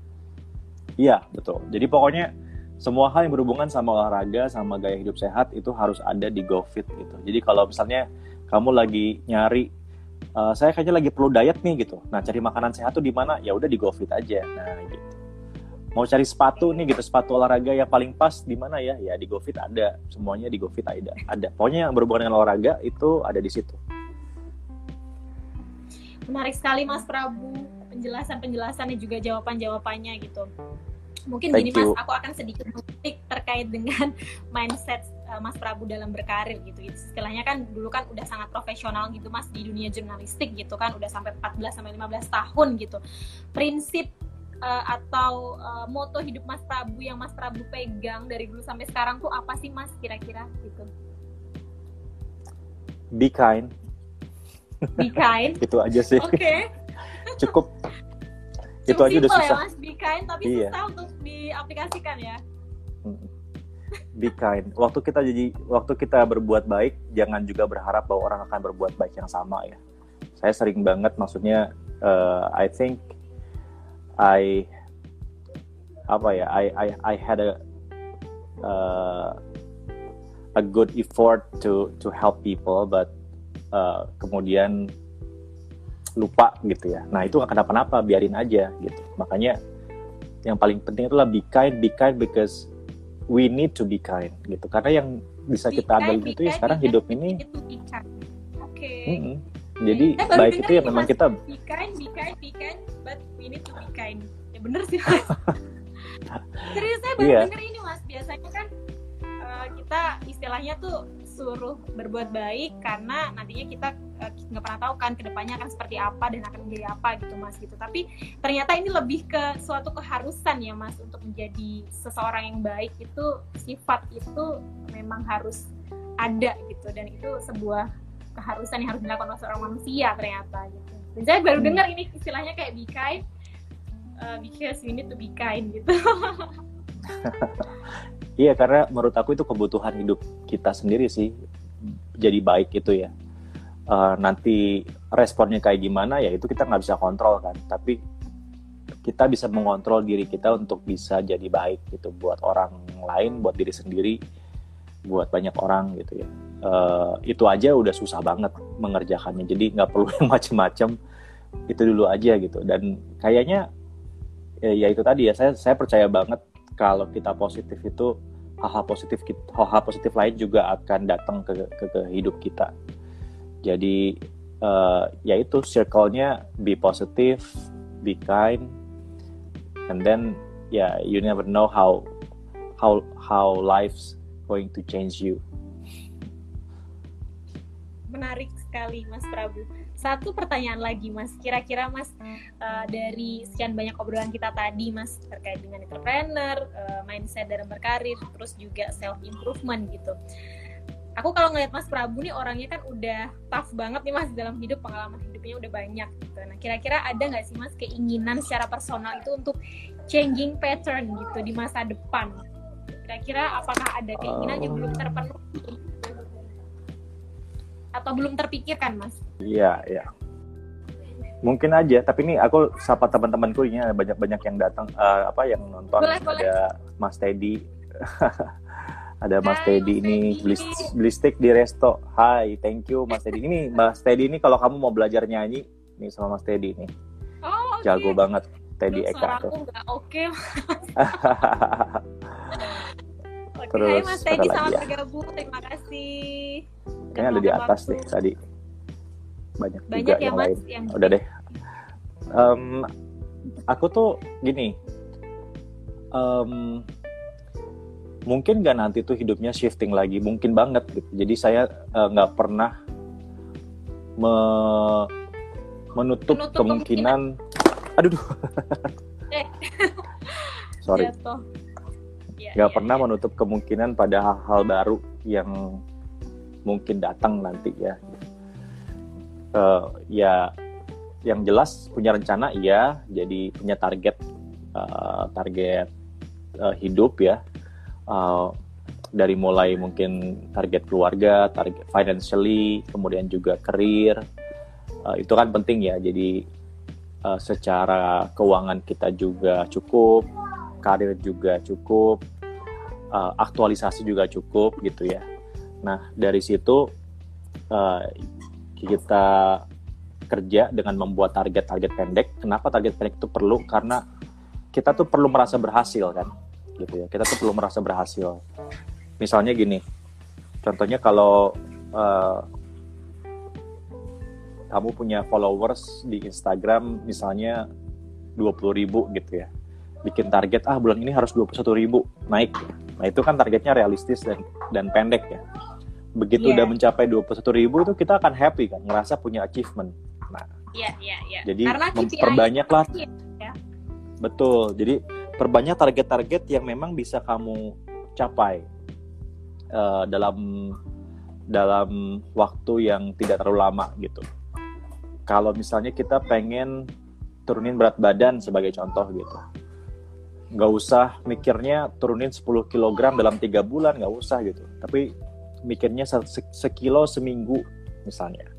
Iya betul. Jadi pokoknya semua hal yang berhubungan sama olahraga sama gaya hidup sehat itu harus ada di GoFit gitu. Jadi kalau misalnya kamu lagi nyari uh, saya kayaknya lagi perlu diet nih gitu. Nah cari makanan sehat tuh di mana? Ya udah di GoFit aja. Nah gitu mau cari sepatu nih gitu sepatu olahraga yang paling pas di mana ya ya di GoFit ada semuanya di GoFit ada ada pokoknya yang berhubungan dengan olahraga itu ada di situ menarik sekali Mas Prabu penjelasan penjelasannya juga jawaban jawabannya gitu mungkin Thank gini you. Mas aku akan sedikit mengulik terkait dengan mindset uh, Mas Prabu dalam berkarir gitu istilahnya kan dulu kan udah sangat profesional gitu Mas di dunia jurnalistik gitu kan udah sampai 14 sampai 15 tahun gitu prinsip uh, atau uh, moto hidup Mas Prabu yang Mas Prabu pegang dari dulu sampai sekarang tuh apa sih Mas kira-kira gitu? Be kind. Be kind. itu aja sih. Oke. Okay. Cukup. Itu aja udah ya, susah. ya Mas, be kind tapi iya. susah untuk diaplikasikan ya. Be kind. Waktu kita jadi waktu kita berbuat baik, jangan juga berharap bahwa orang akan berbuat baik yang sama ya. Saya sering banget maksudnya uh, I think I apa ya I I I had a uh, a good effort to to help people but uh, kemudian lupa gitu ya. Nah itu nggak kenapa-napa, biarin aja gitu. Makanya yang paling penting itulah be kind, be kind because we need to be kind gitu. Karena yang bisa be kita ambil itu ya sekarang hidup ini. Oke. Okay. Mm -hmm. Jadi baik itu ya memang kita be kind, be kind, be kind, but we need to be kind. Ya bener sih. Serius saya baru yeah. denger ini mas. Biasanya kan uh, kita istilahnya tuh suruh berbuat baik karena nantinya kita eh, nggak pernah tahu kan ke depannya akan seperti apa dan akan menjadi apa gitu mas gitu. Tapi ternyata ini lebih ke suatu keharusan ya mas untuk menjadi seseorang yang baik itu sifat itu memang harus ada gitu dan itu sebuah keharusan yang harus dilakukan oleh seorang manusia ternyata gitu. Dan saya baru hmm. dengar ini istilahnya kayak be kind uh, because we need to be kind gitu. iya karena menurut aku itu kebutuhan hidup kita sendiri sih jadi baik itu ya. Uh, nanti responnya kayak gimana ya itu kita nggak bisa kontrol kan. Tapi kita bisa mengontrol diri kita untuk bisa jadi baik gitu buat orang lain, buat diri sendiri, buat banyak orang gitu ya. Uh, itu aja udah susah banget mengerjakannya. Jadi nggak perlu yang macem-macem. Itu dulu aja gitu. Dan kayaknya ya, ya itu tadi ya saya saya percaya banget kalau kita positif itu hal-hal positif hal-hal positif lain juga akan datang ke, ke, ke hidup kita. Jadi uh, ya itu circle-nya be positive, be kind, and then yeah you never know how how how life's going to change you menarik sekali Mas Prabu satu pertanyaan lagi Mas kira-kira Mas uh, dari sekian banyak obrolan kita tadi Mas terkait dengan entrepreneur uh, mindset dalam berkarir terus juga self improvement gitu aku kalau ngeliat Mas Prabu nih orangnya kan udah tough banget nih Mas dalam hidup pengalaman hidupnya udah banyak gitu. Nah kira-kira ada nggak sih Mas keinginan secara personal itu untuk changing pattern gitu di masa depan? Kira-kira apakah ada keinginan yang belum terpenuhi atau belum terpikirkan Mas? Iya iya. Mungkin aja, tapi ini aku sapa teman-temanku ini banyak-banyak yang datang uh, apa yang nonton boleh, ada boleh. Mas Teddy ada Mas Teddy ini beli, beli steak di resto. Hai, thank you Mas Teddy. Ini Mas Teddy ini kalau kamu mau belajar nyanyi nih sama Mas Teddy ini. Oh, okay. Jago banget Teddy Eka tuh. Oke. Okay. Terus Hai Mas Teddy selamat ya? bergabung. Terima kasih. Kayaknya ada di atas deh tadi. Banyak, Banyak juga ya, yang Mas, lain. Yang... Udah deh. Um, aku tuh gini. Um, mungkin nggak nanti tuh hidupnya shifting lagi mungkin banget gitu jadi saya eh, nggak uh, pernah me menutup, menutup kemungkinan, kemungkinan aduh eh. sorry iya, nggak ya, pernah ya. menutup kemungkinan pada hal-hal baru yang mungkin datang nanti ya. Uh, ya yang jelas punya rencana iya. Jadi punya target uh, target uh, hidup ya. Uh, dari mulai mungkin target keluarga, target financially, kemudian juga karir, uh, itu kan penting ya. Jadi uh, secara keuangan kita juga cukup, karir juga cukup, uh, aktualisasi juga cukup gitu ya. Nah dari situ uh, kita kerja dengan membuat target-target pendek. Kenapa target pendek itu perlu? Karena kita tuh perlu merasa berhasil kan gitu ya kita tuh belum merasa berhasil misalnya gini contohnya kalau uh, kamu punya followers di Instagram misalnya 20 ribu gitu ya bikin target ah bulan ini harus 21 ribu naik nah itu kan targetnya realistis dan dan pendek ya begitu yeah. udah mencapai 21 ribu itu kita akan happy kan ngerasa punya achievement nah yeah, yeah, yeah. jadi memperbanyaklah ya. betul jadi perbanyak target-target yang memang bisa kamu capai uh, dalam dalam waktu yang tidak terlalu lama gitu. Kalau misalnya kita pengen turunin berat badan sebagai contoh gitu, nggak usah mikirnya turunin 10 kg dalam tiga bulan nggak usah gitu. Tapi mikirnya sekilo seminggu misalnya.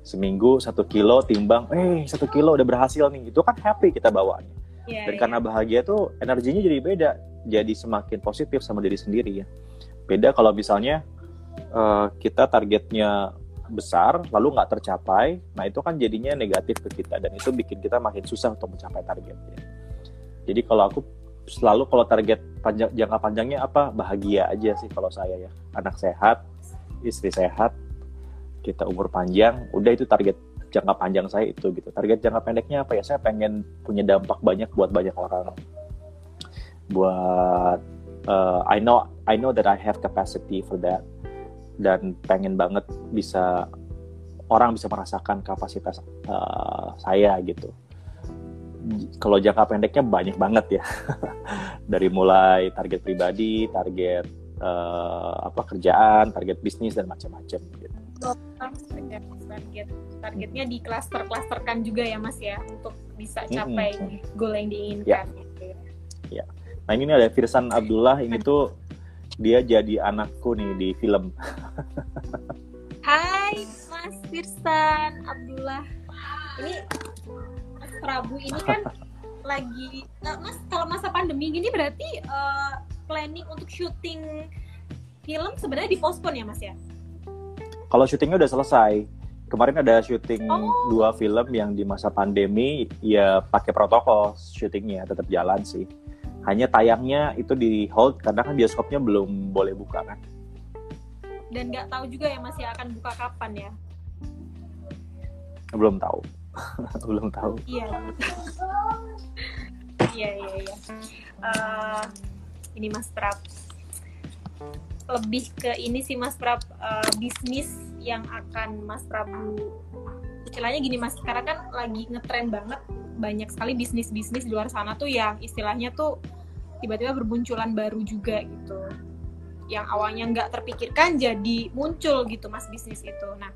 Seminggu satu kilo timbang eh satu kilo udah berhasil nih. Itu kan happy kita bawanya yeah, dan yeah. karena bahagia tuh energinya jadi beda jadi semakin positif sama diri sendiri ya. Beda kalau misalnya uh, kita targetnya besar lalu nggak tercapai nah itu kan jadinya negatif ke kita dan itu bikin kita makin susah untuk mencapai targetnya jadi kalau aku selalu kalau target panjang jangka panjangnya apa bahagia aja sih kalau saya ya anak sehat istri sehat kita umur panjang udah itu target jangka panjang saya itu gitu. Target jangka pendeknya apa ya? Saya pengen punya dampak banyak buat banyak orang. Buat uh, I know I know that I have capacity for that dan pengen banget bisa orang bisa merasakan kapasitas uh, saya gitu. Kalau jangka pendeknya banyak banget ya. Dari mulai target pribadi, target uh, apa kerjaan, target bisnis dan macam-macam gitu target targetnya di cluster clusterkan juga ya mas ya untuk bisa capai mm -hmm. goal yang diinginkan ya. Gitu. ya nah ini ada Firsan Abdullah ini tuh dia jadi anakku nih di film Hai Mas Firsan Abdullah ini Mas Prabu ini kan lagi uh, mas kalau masa pandemi gini berarti uh, planning untuk syuting film sebenarnya dipospon ya mas ya? Kalau syutingnya udah selesai. Kemarin ada syuting Oh. dua film yang di masa pandemi ya pakai protokol syutingnya tetap jalan sih. Hanya tayangnya itu di hold karena kan bioskopnya belum boleh buka kan? Dan nggak tahu juga ya mas ya akan buka kapan ya? Belum tahu belum tahu Iya. Iya iya iya. Eh, ini Mas Prab. Lebih ke ini sih Mas Prab eh, bisnis yang akan Mas Prabu istilahnya gini Mas, sekarang kan lagi ngetren banget banyak sekali bisnis-bisnis di luar sana tuh yang istilahnya tuh tiba-tiba berbunculan baru juga gitu. Yang awalnya nggak terpikirkan jadi muncul gitu Mas bisnis itu. Nah,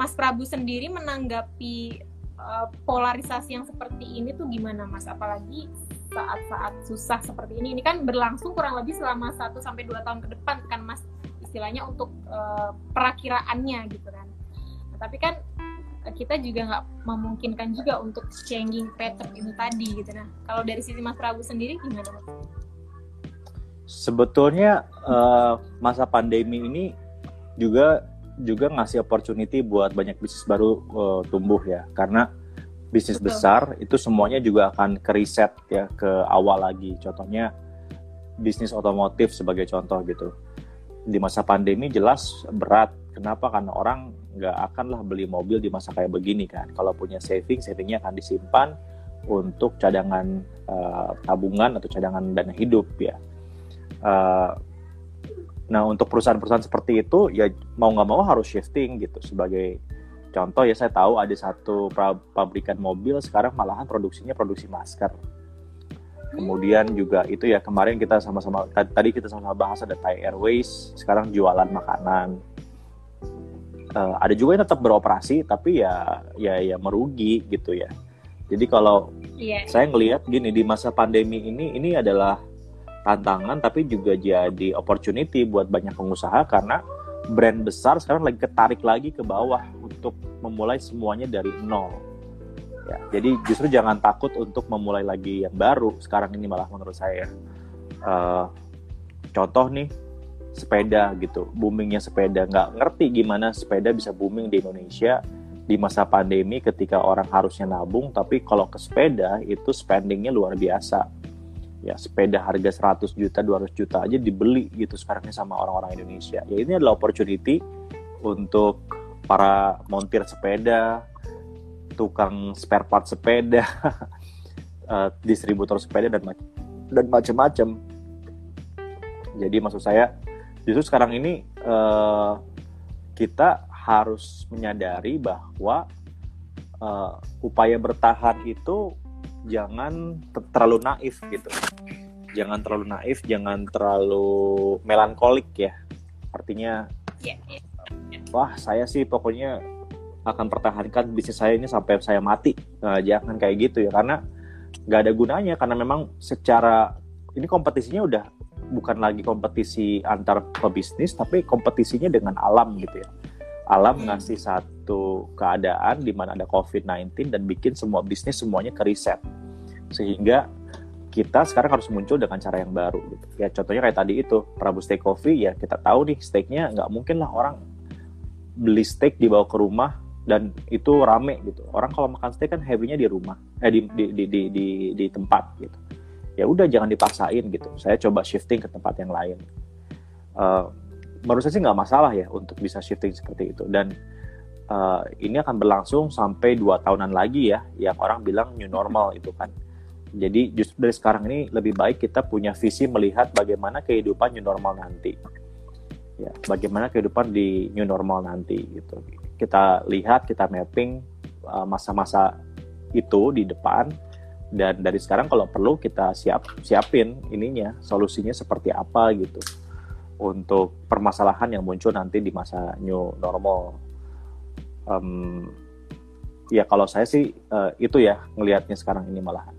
Mas Prabu sendiri menanggapi uh, polarisasi yang seperti ini tuh gimana Mas? Apalagi saat-saat susah seperti ini. Ini kan berlangsung kurang lebih selama 1 sampai 2 tahun ke depan kan Mas istilahnya untuk uh, perakiraannya gitu kan. Nah, tapi kan uh, kita juga nggak memungkinkan juga untuk changing pattern itu tadi gitu nah. Kalau dari sisi Mas Prabu sendiri gimana Mas? sebetulnya eh, masa pandemi ini juga juga ngasih opportunity buat banyak bisnis baru eh, tumbuh ya. Karena bisnis Betul. besar itu semuanya juga akan ke reset ya ke awal lagi. Contohnya bisnis otomotif sebagai contoh gitu. Di masa pandemi jelas berat. Kenapa? Karena orang nggak akan lah beli mobil di masa kayak begini kan. Kalau punya saving savingnya akan disimpan untuk cadangan eh, tabungan atau cadangan dana hidup ya. Uh, nah untuk perusahaan-perusahaan seperti itu ya mau nggak mau harus shifting gitu. Sebagai contoh ya saya tahu ada satu pabrikan mobil sekarang malahan produksinya produksi masker. Kemudian juga itu ya kemarin kita sama-sama tadi kita sama-sama bahas ada Thai Airways sekarang jualan makanan. Uh, ada juga yang tetap beroperasi tapi ya ya ya merugi gitu ya. Jadi kalau Iya. saya ngelihat gini di masa pandemi ini ini adalah tantangan tapi juga jadi opportunity buat banyak pengusaha karena brand besar sekarang lagi ketarik lagi ke bawah untuk memulai semuanya dari nol. Ya, jadi justru jangan takut untuk memulai lagi yang baru sekarang ini malah menurut saya. Eh, contoh nih sepeda gitu, boomingnya sepeda nggak ngerti gimana sepeda bisa booming di Indonesia di masa pandemi ketika orang harusnya nabung tapi kalau ke sepeda itu spendingnya luar biasa ya sepeda harga 100 juta 200 juta aja dibeli gitu sekarang ini sama orang-orang Indonesia. Ya ini adalah opportunity untuk para montir sepeda tukang spare part sepeda eh, distributor sepeda dan mac- dan macam-macam jadi maksud saya justru sekarang ini eh, kita harus menyadari bahwa uh, upaya bertahan itu jangan ter- terlalu naif gitu. Jangan terlalu naif, jangan terlalu melankolik ya. Artinya, Iya, iya. wah saya sih pokoknya akan pertahankan bisnis saya ini sampai saya mati. Nah, jangan kayak gitu ya, karena nggak ada gunanya. Karena memang secara ini kompetisinya udah bukan lagi kompetisi antar pebisnis, tapi kompetisinya dengan alam gitu ya alam Hmm. ngasih satu keadaan di mana ada COVID-19 dan bikin semua bisnis semuanya ke reset. Sehingga kita sekarang harus muncul dengan cara yang baru gitu. Ya contohnya kayak tadi itu, Prabu Steak Coffee ya kita tahu nih steaknya nggak mungkin lah orang beli steak dibawa ke rumah dan itu rame gitu. Orang kalau makan steak kan heavy-nya di rumah, eh di di di di, di, di tempat gitu. Ya udah jangan dipaksain gitu. Saya coba shifting ke tempat yang lain. Eh, menurut saya sih nggak masalah ya untuk bisa shifting seperti itu. Dan uh, ini akan berlangsung sampai dua tahunan lagi ya yang orang bilang new normal itu kan. Jadi justru dari sekarang ini lebih baik kita punya visi melihat bagaimana kehidupan new normal nanti. Ya bagaimana kehidupan di new normal nanti gitu. Kita lihat kita mapping uh, masa-masa itu di depan. Dan dari sekarang kalau perlu kita siap siapin ininya solusinya seperti apa gitu untuk permasalahan yang muncul nanti di masa new normal. Em, ya kalau saya sih eh, itu ya ngelihatnya sekarang ini malahan.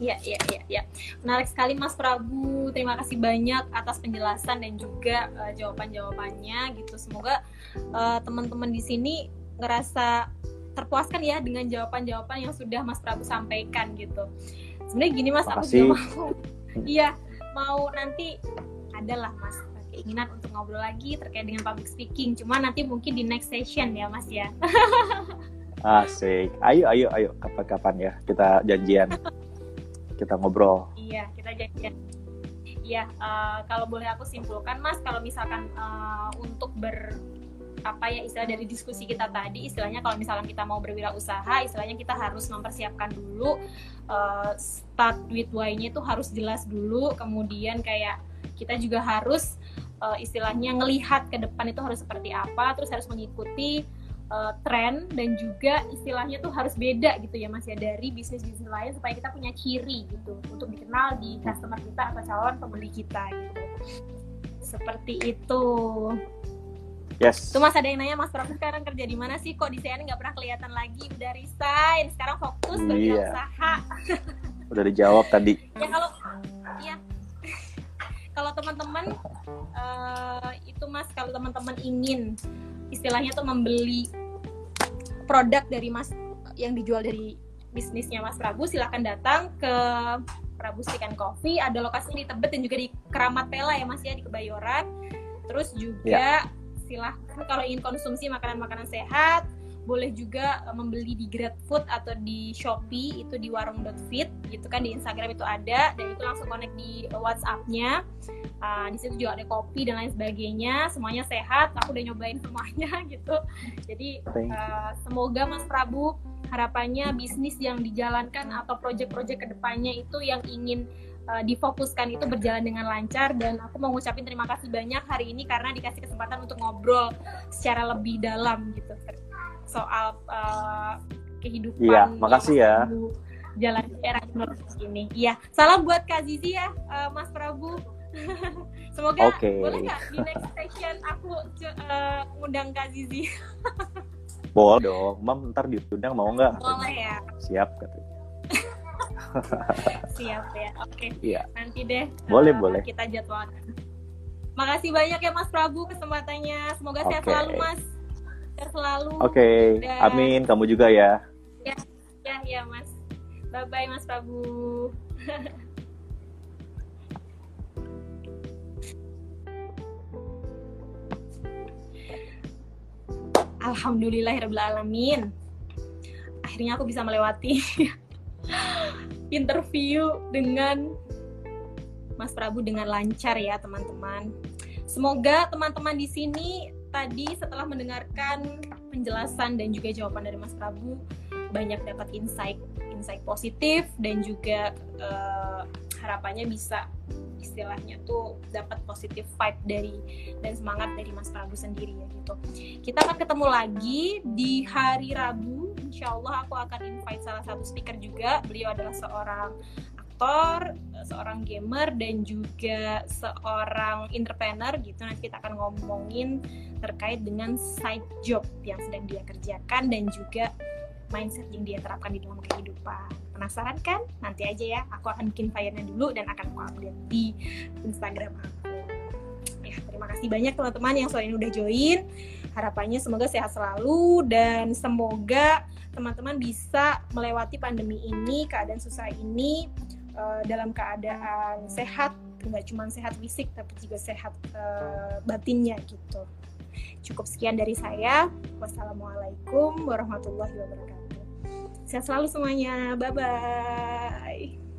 Iya, iya, iya, iya. Menarik sekali Mas Prabu. Terima kasih banyak atas penjelasan dan juga eh, jawaban-jawabannya gitu. Semoga eh, teman-teman di sini ngerasa terpuaskan ya dengan jawaban-jawaban yang sudah Mas Prabu sampaikan gitu. Sebenarnya gini Mas, aku Makasih. juga mau iya mau nanti adalah Mas keinginan untuk ngobrol lagi terkait dengan public speaking. Cuma nanti mungkin di next session ya Mas ya. Asik. Ayo, ayo, ayo. Kapan-kapan ya kita janjian. Kita ngobrol. Iya, kita janjian. Iya, eh, kalau boleh aku simpulkan, Mas, kalau misalkan eh, untuk ber apa ya istilah dari diskusi kita tadi, istilahnya kalau misalnya kita mau berwirausaha, istilahnya kita harus mempersiapkan dulu eh, start with why-nya itu harus jelas dulu, kemudian kayak kita juga harus eh, istilahnya ngelihat ke depan itu harus seperti apa, terus harus mengikuti uh, tren dan juga istilahnya tuh harus beda gitu ya mas ya dari bisnis bisnis lain supaya kita punya ciri gitu untuk dikenal di customer kita atau calon pembeli kita gitu seperti itu Yes. tuh mas ada yang nanya mas Prabu sekarang kerja di mana sih kok di CNN nggak pernah kelihatan lagi udah resign sekarang fokus Iya. berwirausaha Udah dijawab tadi. ya kalau ya kalau teman-teman eh, itu mas kalau teman-teman ingin istilahnya tuh membeli produk dari mas yang dijual dari bisnisnya mas Prabu silahkan datang ke Prabu Steak and Coffee. Ada lokasinya di Tebet dan juga di Keramat Pela ya mas ya di Kebayoran. Terus juga silahkan kalau ingin konsumsi makanan-makanan sehat boleh juga eh, membeli di GrabFood atau di Shopee itu di warung.fit gitu kan di Instagram itu ada dan itu langsung connect di WhatsApp-nya. Uh, di situ juga ada kopi dan lain sebagainya semuanya sehat aku udah nyobain semuanya gitu. Jadi uh, semoga Mas Prabu harapannya bisnis yang dijalankan atau proyek-proyek ke depannya itu yang ingin uh, difokuskan itu berjalan dengan lancar dan aku mau ngucapin terima kasih banyak hari ini karena dikasih kesempatan untuk ngobrol secara lebih dalam gitu soal uh, kehidupan Iya, makasih ya. Jalan era teknologi ini iya salam buat Kak Zizi ya uh, Mas Prabu semoga Oke. boleh nggak di next session aku uh, ngundang Kak Zizi Boleh dong. Mam ntar diundang mau nggak? boleh ya Siap katanya. siap ya oke Iya. nanti deh Boleh, uh, boleh. kita jadwalkan makasih banyak ya Mas Prabu kesempatannya semoga sehat Oke. selalu Mas sehat selalu Oke. Dan- Amin. Kamu juga ya. ya ya Mas bye bye Mas Prabu Alhamdulillahirrahmanirrahim Akhirnya aku bisa melewati interview dengan Mas Prabu dengan lancar ya teman-teman. Semoga teman-teman di sini tadi setelah mendengarkan penjelasan dan juga jawaban dari Mas Prabu banyak dapat insight insight positif dan juga eh, harapannya bisa istilahnya tuh dapat positif vibe dari dan semangat dari Mas Prabu sendiri ya gitu. Kita akan ketemu lagi di hari Rabu. Insya Allah aku akan invite salah satu speaker juga. Beliau adalah seorang aktor, seorang gamer dan juga seorang entrepreneur gitu. Nanti kita akan ngomongin terkait dengan side job yang sedang dia kerjakan dan juga mindset yang dia terapkan di dalam kehidupan. Penasaran kan? Nanti aja ya. Aku akan bikin file-nya dulu dan akan aku update di Instagram aku. Ya, terima kasih banyak teman-teman yang sore ini udah join. Harapannya semoga sehat selalu dan semoga teman-teman bisa melewati pandemi ini, keadaan susah ini eh, dalam keadaan sehat, nggak cuma sehat fisik tapi juga sehat eh, batinnya gitu. Cukup sekian dari saya. Wassalamualaikum warahmatullahi wabarakatuh. Sehat selalu semuanya. Bye bye.